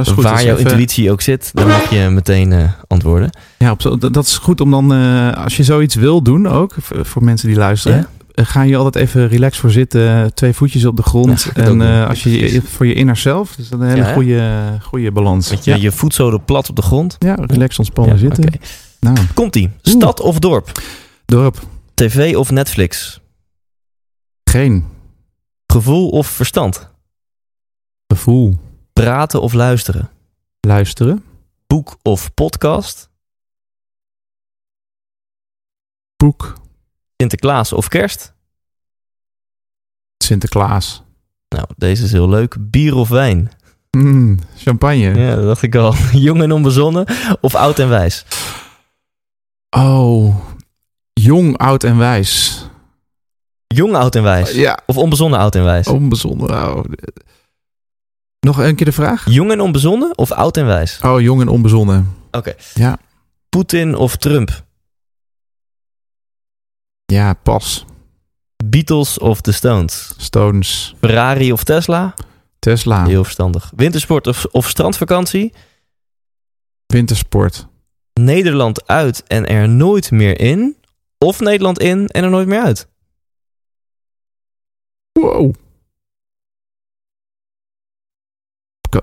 goed. waar Dus jouw even- intuïtie ook zit, dan mag je meteen antwoorden. Ja, op zo, dat is goed om dan, als je zoiets wil doen ook, voor mensen die luisteren, Ja? ga je altijd even relax voor zitten, twee voetjes op de grond. Ja, en als je, je- voor je inner zelf, dus dat is een hele Ja, goede, goede balans. Met je, ja. je voetzolen plat op de grond. ja, relax ontspannen zitten. Nou, Komt-ie. Stad of dorp? dorp, TV of Netflix? geen Gevoel of verstand? gevoel, Praten of luisteren? luisteren, Boek of podcast? boek, Sinterklaas of kerst? Sinterklaas, Nou, deze is heel leuk. Bier of wijn? Mm, champagne. Ja, dat dacht ik al. Jong en onbezonnen of oud en wijs? Oh, jong, oud en wijs. Jong, oud en wijs? Ja, Of onbezonnen, oud en wijs? onbezonnen. Oh. Nog een keer de vraag? Jong en onbezonnen of oud en wijs? Oh, jong en onbezonnen. Oké. Ja. Poetin of Trump? Ja, pas. Beatles of The Stones? Stones, Ferrari of Tesla? Tesla, Heel verstandig. Wintersport of, of strandvakantie? wintersport. Nederland uit en er nooit meer in? Of Nederland in en er nooit meer uit? Wow.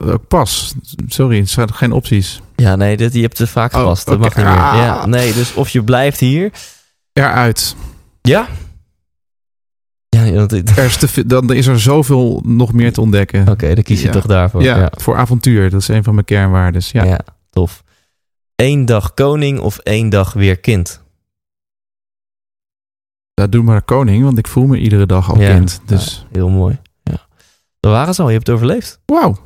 Ook Pas. Sorry, het zijn geen opties. Ja, nee, dit, je hebt te vaak Oh, gepast. Dat oké. mag niet meer. Ah. Ja, nee, dus of je blijft hier. Eruit. Ja? Ja, want dit- Er is te dan is er zoveel nog meer te ontdekken. Oké, dan kies je Ja. toch daarvoor. ja, ja. voor avontuur. Dat is een van mijn kernwaardes. Ja. Ja. tof. Eén dag koning of één dag weer kind? Dat doe maar koning, want ik voel me iedere dag al Ja. kind. Dus Ja, heel mooi. Ja. Dat waren ze al. Je hebt het overleefd. wauw.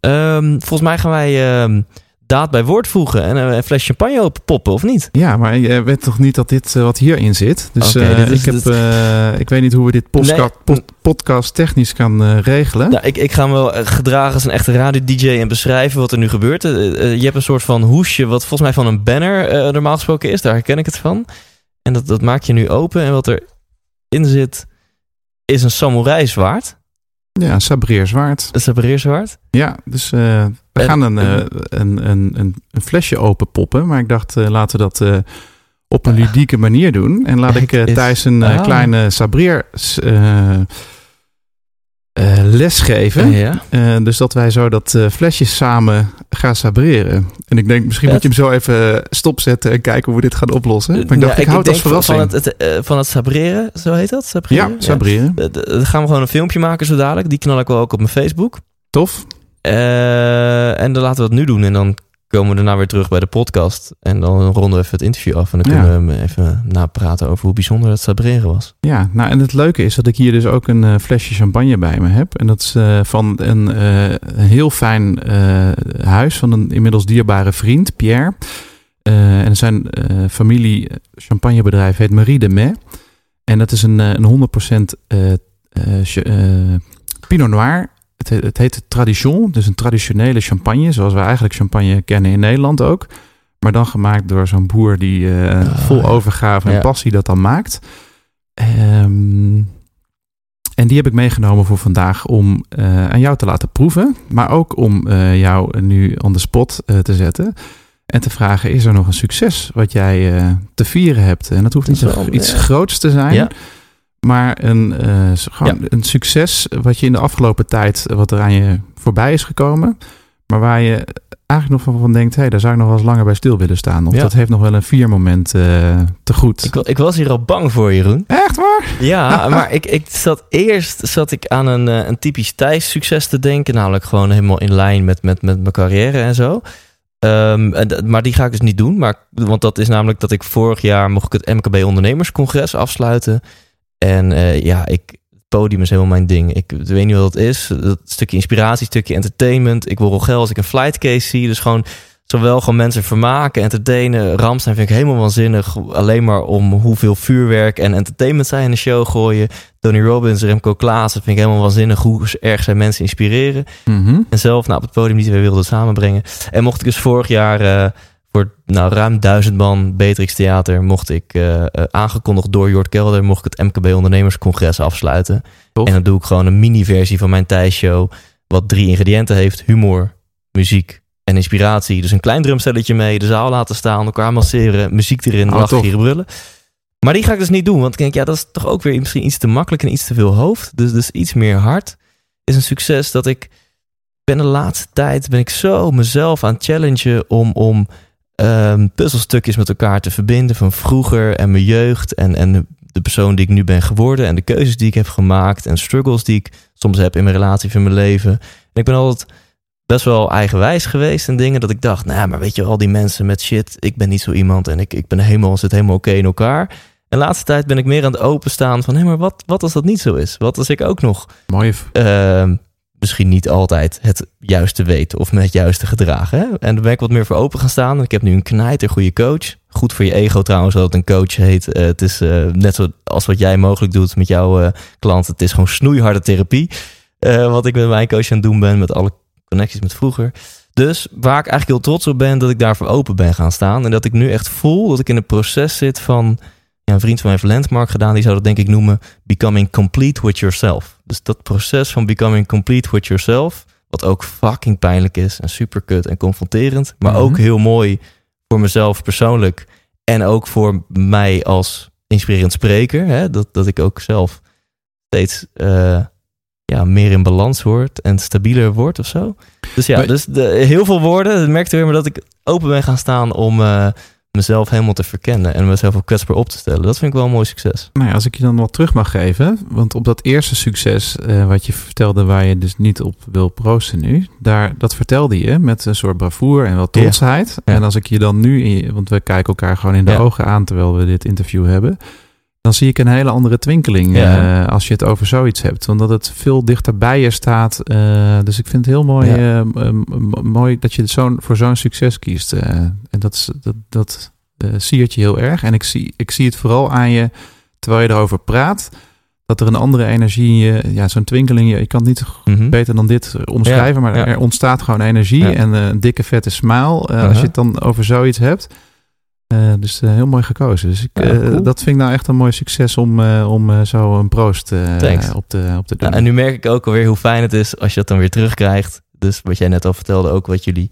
Ehm, volgens mij gaan wij ehm, daad bij woord voegen en een fles champagne open poppen, of niet? Ja, maar je weet toch niet dat dit eh, wat hierin zit? Dus eh, ik, heb, dit- eh, ik weet niet hoe we dit postka- Nee. pod- podcast technisch kan regelen. Nou, ik, ik ga me wel gedragen als een echte radio-dj en beschrijven wat er nu gebeurt. Je hebt een soort van hoesje, wat volgens mij van een banner normaal gesproken is. Daar herken ik het van. En dat, dat maak je nu open. En wat erin zit, is een samurai zwaard. Ja, sabreer zwaard. Een samurai zwaard. Ja, dus eh, we En- gaan een, eh, een, een, een, een flesje open poppen. Maar ik dacht, eh, laten we dat op een ludieke manier doen. En laat ik Thijs een Ah. kleine sabreer eh, les geven. Ja. Eh, dus dat wij zo dat eh, flesje samen gaan sabreren. En ik denk, misschien moet je hem zo even stopzetten en kijken hoe we dit gaan oplossen. Maar ik dacht, Ja, ik, hou het als verrassing. Van het, het, van het sabreren, zo heet dat? Sabreren? ja, sabreren. Dan gaan we gewoon een filmpje maken zo dadelijk. Die knal ik wel ook op mijn Facebook. Tof. En dan laten we het nu doen. En dan komen we daarna weer terug bij de podcast. En dan ronden we even het interview af. En dan Ja. kunnen we hem even napraten over hoe bijzonder het sabreren was. Ja, nou en het leuke is dat ik hier dus ook een eh, flesje champagne bij me heb. En dat is eh, van een, eh, een heel fijn huis van een inmiddels dierbare vriend, Pierre. En zijn familie champagnebedrijf heet Marie de Mai. En dat is een, een 100% eh eh, ch- eh, Pinot Noir. Het, he- het heet Tradition, dus een traditionele champagne, zoals we eigenlijk champagne kennen in Nederland ook. Maar dan gemaakt door zo'n boer die Ah, vol ja. overgave en Ja. passie dat dan maakt. Ehm, en die heb ik meegenomen voor vandaag om eh, aan jou te laten proeven. Maar ook om eh, jou nu on the spot te zetten. En te vragen, is er nog een succes wat jij te vieren hebt? En dat hoeft niet Dat zo wel, iets ja. groots te zijn. Maar een, eh, gewoon een succes wat je in de afgelopen tijd, wat er aan je voorbij is gekomen. Maar waar je eigenlijk nog van, van denkt... hé, hey, daar zou ik nog wel eens langer bij stil willen staan. Of Ja. dat heeft nog wel een vier moment eh, te goed. Ik, ik was hier al bang voor, Jeroen. Echt waar? Ja, maar ik, ik zat eerst zat ik aan een, eh, een typisch Thijs succes te denken. Namelijk gewoon helemaal in lijn met, met, met mijn carrière en zo. Ehm, en, maar die ga ik dus niet doen. Maar, want dat is namelijk dat ik vorig jaar mocht ik het MKB Ondernemerscongres afsluiten. En eh, ja, ik, het podium is helemaal mijn ding. Ik weet niet wat het is. Dat stukje inspiratie, stukje entertainment. Ik wil geld als ik een flight case zie. Dus gewoon zowel gewoon mensen vermaken, entertainen. Ramstein vind ik helemaal waanzinnig. Alleen maar om hoeveel vuurwerk en entertainment zij in de show gooien. Tony Robbins, Remco Klaassen vind ik helemaal waanzinnig. Hoe erg zij mensen inspireren. Mhm. En zelf nou, op het podium niet weer wilden samenbrengen. En mocht ik dus vorig jaar eh, voor nou, ruim duizend man Beatrix Theater... mocht ik, eh, eh, aangekondigd door Jort Kelder... mocht ik het MKB Ondernemerscongres afsluiten. Tof. En dan doe ik gewoon een mini-versie van mijn Thijs-show... wat drie ingrediënten heeft. Humor, muziek en inspiratie. Dus een klein drumstelletje mee, de zaal laten staan... elkaar masseren, muziek erin, Oh, lachen, tof. gieren, brullen. Maar die ga ik dus niet doen. Want ik denk, ja, dat is toch ook weer misschien iets te makkelijk... en iets te veel hoofd. Dus, dus iets meer hart is een succes dat ik ben de laatste tijd ben ik zo mezelf aan het challengen om, om ehm, puzzelstukjes met elkaar te verbinden van vroeger en mijn jeugd en, en de persoon die ik nu ben geworden en de keuzes die ik heb gemaakt en struggles die ik soms heb in mijn relatie of in mijn leven. En ik ben altijd best wel eigenwijs geweest en dingen dat ik dacht, nou, maar weet je, al die mensen met shit, ik ben niet zo iemand en ik, ik ben helemaal, zit helemaal oké in elkaar. En de laatste tijd ben ik meer aan het openstaan van, hé, maar wat, wat als dat niet zo is? Wat als ik ook nog Mooi. Ehm, misschien niet altijd het juiste weten of met het juiste gedragen. En daar ben ik wat meer voor open gaan staan. Ik heb nu een knijter goede coach. Goed voor je ego trouwens dat een coach heet. Eh, het is eh, net zoals wat jij mogelijk doet met jouw eh klanten. Het is gewoon snoeiharde therapie. Wat ik met mijn coach aan het doen ben met alle connecties met vroeger. Dus waar ik eigenlijk heel trots op ben dat ik daarvoor open ben gaan staan. En dat ik nu echt voel dat ik in een proces zit van... Ja, een vriend van mij heeft Landmark gedaan. Die zou dat denk ik noemen becoming complete with yourself. Dus dat proces van becoming complete with yourself. Wat ook fucking pijnlijk is en super kut en confronterend. Maar Mhm. ook heel mooi voor mezelf persoonlijk. En ook voor mij als inspirerend spreker. Hè? Dat, dat ik ook zelf steeds eh, ja, meer in balans word en stabieler word of zo. Dus ja, Maar- dus de, heel veel woorden. Het merkte weer maar dat ik open ben gaan staan om eh, mezelf helemaal te verkennen. En mezelf ook kwetsbaar op te stellen. Dat vind ik wel een mooi succes. Nou ja, als ik je dan wat terug mag geven. Want op dat eerste succes eh, wat je vertelde, waar je dus niet op wil proosten nu. Daar, dat vertelde je met een soort bravoure en wel trotsheid. Ja. En als ik je dan nu, in want we kijken elkaar gewoon in de Ja. ogen aan terwijl we dit interview hebben. Dan zie ik een hele andere twinkeling Ja. eh, als je het over zoiets hebt. Want dat het veel dichter bij je staat. eh, dus ik vind het heel mooi, Ja. eh, mooi dat je zo'n voor zo'n succes kiest. en dat, is- dat, dat siert je heel erg. En ik zie, ik zie het vooral aan je, terwijl je erover praat, dat er een andere energie in je, ja, zo'n twinkeling, je, je kan het niet Mhm. beter dan dit omschrijven, maar er ontstaat gewoon energie en een dikke vette smile eh, als je het dan over zoiets hebt. Eh, dus eh, heel mooi gekozen. Dus ik, Ja, eh, cool. dat vind ik nou echt een mooi succes om, om zo een proost op te, op te doen. En nu merk ik ook alweer hoe fijn het is als je dat dan weer terugkrijgt. Dus wat jij net al vertelde, ook wat jullie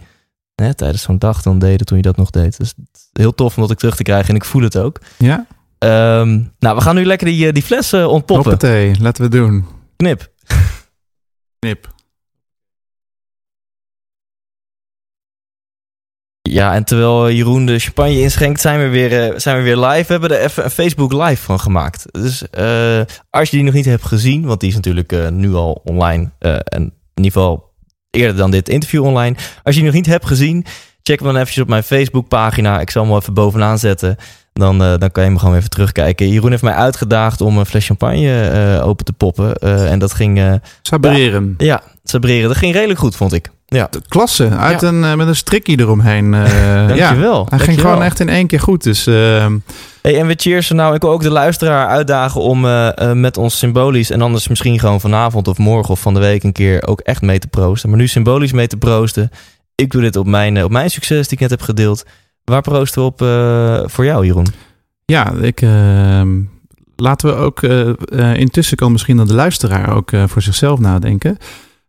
hè, tijdens zo'n dag dan deden toen je dat nog deed. Dus heel tof om dat ik terug te krijgen en ik voel het ook. ja, Ehm, nou, we gaan nu lekker die, die flessen ontpoppen. hoppatee, laten we doen. Knip. Knip. Ja, en terwijl Jeroen de champagne inschenkt, zijn we weer, eh, zijn we weer live. We hebben er even een Facebook live van gemaakt. Dus eh, als je die nog niet hebt gezien, want die is natuurlijk eh, nu al online. eh, en in ieder geval eerder dan dit interview online. Als je die nog niet hebt gezien, check hem dan eventjes op mijn Facebook pagina. Ik zal hem wel even bovenaan zetten. Dan, eh, dan kan je hem gewoon even terugkijken. Jeroen heeft mij uitgedaagd om een fles champagne eh, open te poppen. Eh, en dat ging, eh, Sabreren. ja, sabreren. Dat ging redelijk goed, vond ik. Ja, Klasse, uit Ja. een, eh, met een strikkie eromheen. eh, ja, dankjewel. hij ging gewoon echt in één keer goed. Dus eh, Hey, en we cheersen nou. Ik wil ook de luisteraar uitdagen om eh, met ons symbolisch... en anders misschien gewoon vanavond of morgen of van de week een keer... ook echt mee te proosten. Maar nu symbolisch mee te proosten. Ik doe dit op mijn, op mijn succes die ik net heb gedeeld. Waar proosten we op eh, voor jou, Jeroen? Ja, ik, ehm, laten we ook intussen kan misschien dan de luisteraar ook eh, voor zichzelf nadenken.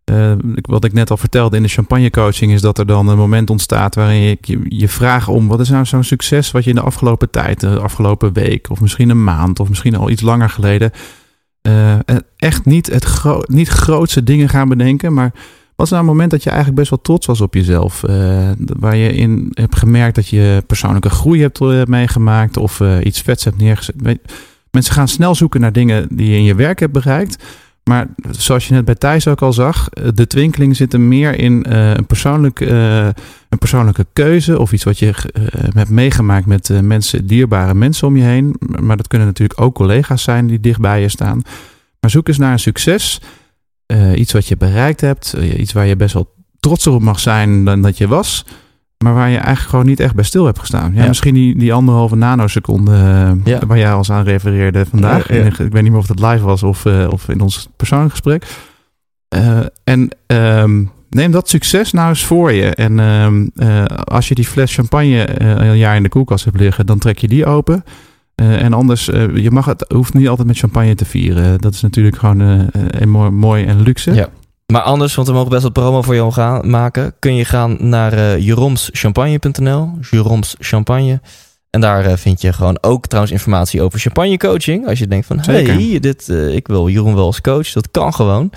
Eh, wat ik net al vertelde in de champagnecoaching is dat er dan een moment ontstaat waarin je je, je vraagt om wat is nou zo'n succes wat je in de afgelopen tijd, de afgelopen week of misschien een maand of misschien al iets langer geleden eh, echt niet het niet grootste dingen gaan bedenken, maar Wat is nou een moment dat je eigenlijk best wel trots was op jezelf? eh, waar je in hebt gemerkt dat je persoonlijke groei hebt eh, meegemaakt of eh, iets vets hebt neergezet. Mensen gaan snel zoeken naar dingen die je in je werk hebt bereikt. Maar zoals je net bij Thijs ook al zag, eh, de twinkeling zit er meer in eh, een, persoonlijk, eh, een persoonlijke keuze of iets wat je hebt meegemaakt met mensen, dierbare mensen om je heen. Maar dat kunnen natuurlijk ook collega's zijn die dicht bij je staan. Maar zoek eens naar een succes, iets wat je bereikt hebt, iets waar je best wel trots op mag zijn dan dat je was. Maar waar je eigenlijk gewoon niet echt bij stil hebt gestaan. Ja, Ja. Misschien die, die anderhalve nanoseconde eh, waar jij ons aan refereerde vandaag. Ik weet niet meer of het live was of, eh, of in ons persoonlijk gesprek. Eh, en ehm, neem dat succes nou eens voor je. En ehm, eh, als je die fles champagne een jaar in de koelkast hebt liggen, dan trek je die open. En anders, eh, je mag het, hoeft niet altijd met champagne te vieren. Dat is natuurlijk gewoon eh, mooi, mooi en luxe. Ja. Maar anders, want we mogen best wat promo voor jou gaan maken, kun je gaan naar eh jeromschampagne.nl. Jeroms Champagne. En daar eh, vind je gewoon ook trouwens informatie over champagne coaching. Als je denkt van, Zeker. hey, dit, eh, ik wil Jeroen wel als coach. Dat kan gewoon.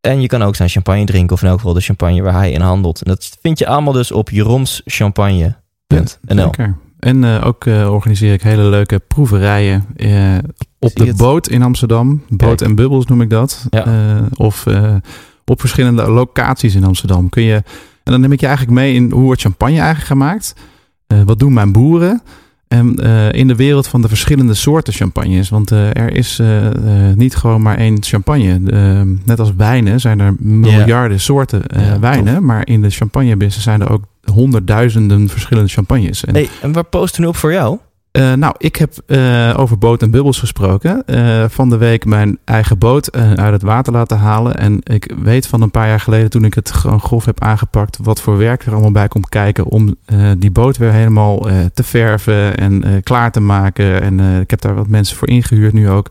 En je kan ook zijn champagne drinken, of in elk geval de champagne waar hij in handelt. En dat vind je allemaal dus op jeromschampagne.nl. En ook organiseer ik hele leuke proeverijen op Zie de het. boot in Amsterdam. Boot Kijk. en bubbels noem ik dat. Ja. Of op verschillende locaties in Amsterdam. Kun je, en dan neem ik je eigenlijk mee in hoe wordt champagne eigenlijk gemaakt. Eh, wat doen mijn boeren? En eh, in de wereld van de verschillende soorten champagnes. Want eh, er is niet gewoon maar één champagne. Eh, net als wijnen zijn er miljarden soorten Ja, wijnen. Maar in de champagne business zijn er ook honderdduizenden verschillende champagnes. En, Hey, en waar posten we nu op voor jou? Eh, nou, ik heb eh, over boot en bubbels gesproken. Eh, van de week mijn eigen boot uit het water laten halen. En ik weet van een paar jaar geleden, toen ik het gewoon grof heb aangepakt, wat voor werk er allemaal bij komt kijken om die boot weer helemaal te verven en klaar te maken. En ik heb daar wat mensen voor ingehuurd nu ook.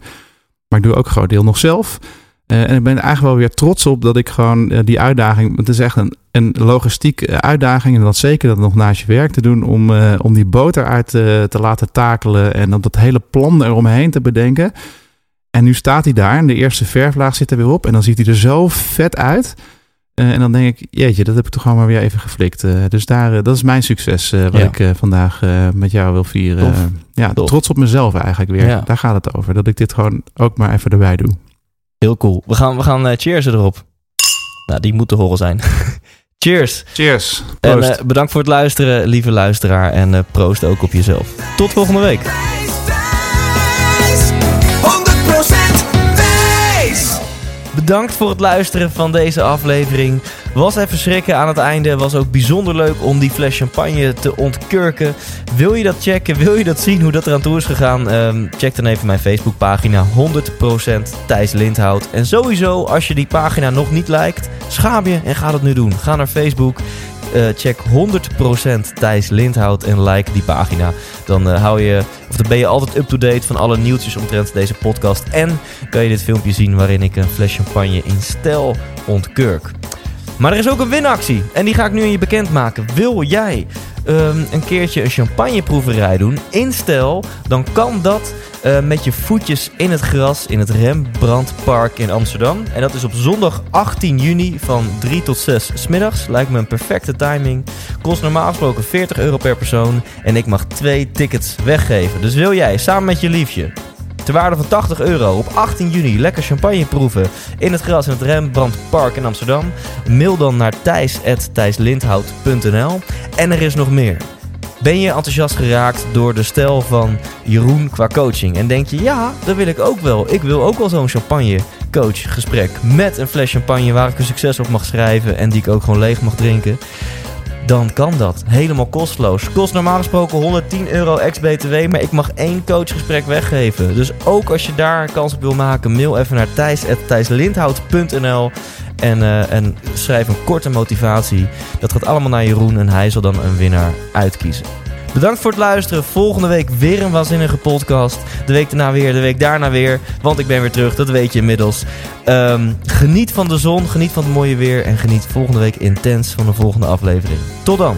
Maar ik doe ook een groot deel nog zelf. Eh, en ik ben er eigenlijk wel weer trots op dat ik gewoon eh, die uitdaging. want Het is echt een, een logistiek eh, uitdaging. En dat zeker dat nog naast je werk te doen. Om, om die boot eruit te laten takelen. En om dat hele plan eromheen te bedenken. En nu staat hij daar. En de eerste verflaag zit er weer op. En dan ziet hij er zo vet uit. En dan denk ik, jeetje, dat heb ik toch gewoon maar weer even geflikt. Dus daar, dat is mijn succes wat Ja. ik vandaag met jou wil vieren. Tof. Ja, Tof. trots op mezelf eigenlijk weer. Ja. Daar gaat het over. Dat ik dit gewoon ook maar even erbij doe. Heel cool. We gaan, we gaan eh, cheersen erop. Nou, die moet te horen zijn. Cheers. Cheers. En eh, bedankt voor het luisteren, lieve luisteraar. En eh, proost ook op jezelf. Tot volgende week. Bedankt voor het luisteren van deze aflevering. Was even schrikken aan het einde. Was ook bijzonder leuk om die fles champagne te ontkurken. Wil je dat checken? Wil je dat zien hoe dat eraan toe is gegaan? Ehm, check dan even mijn Facebookpagina 100% Thijs Lindhout. En sowieso, als je die pagina nog niet liked, schaam je en ga dat nu doen. Ga naar Facebook. Eh, check 100% Thijs Lindhout en like die pagina. Dan, eh, hou je, of dan ben je altijd up-to-date van alle nieuwtjes omtrent deze podcast. En kan je dit filmpje zien waarin ik een fles champagne in stijl ontkurk. Maar er is ook een winactie en die ga ik nu aan je bekendmaken. Wil jij ehm, een keertje een champagneproeverij doen in stijl, dan kan dat eh, met je voetjes in het gras in het Rembrandtpark in Amsterdam. En dat is op zondag 18 juni van 3 tot 6 smiddags. Lijkt me een perfecte timing. Kost normaal gesproken 40 euro per persoon en ik mag twee tickets weggeven. Dus wil jij samen met je liefje ter waarde van 80 euro op 18 juni lekker champagne proeven in het gras in het Rembrandtpark in Amsterdam? Mail dan naar thijs.thijslindhout.nl En er is nog meer. Ben je enthousiast geraakt door de stijl van Jeroen qua coaching? En denk je, ja, dat wil ik ook wel. Ik wil ook wel zo'n champagne coach gesprek met een fles champagne waar ik een succes op mag schrijven en die ik ook gewoon leeg mag drinken. Dan kan dat. Helemaal kosteloos. Kost normaal gesproken 110 euro ex-BTW, maar ik mag één coachgesprek weggeven. Dus ook als je daar kans op wil maken, mail even naar thijs.thijslindhout.nl en, eh, en schrijf een korte motivatie. Dat gaat allemaal naar Jeroen en hij zal dan een winnaar uitkiezen. Bedankt voor het luisteren. Volgende week weer een waanzinnige podcast. De week daarna weer, de week daarna weer. Want ik ben weer terug, dat weet je inmiddels. Ehm, geniet van de zon, geniet van het mooie weer. En geniet volgende week intens van de volgende aflevering. Tot dan.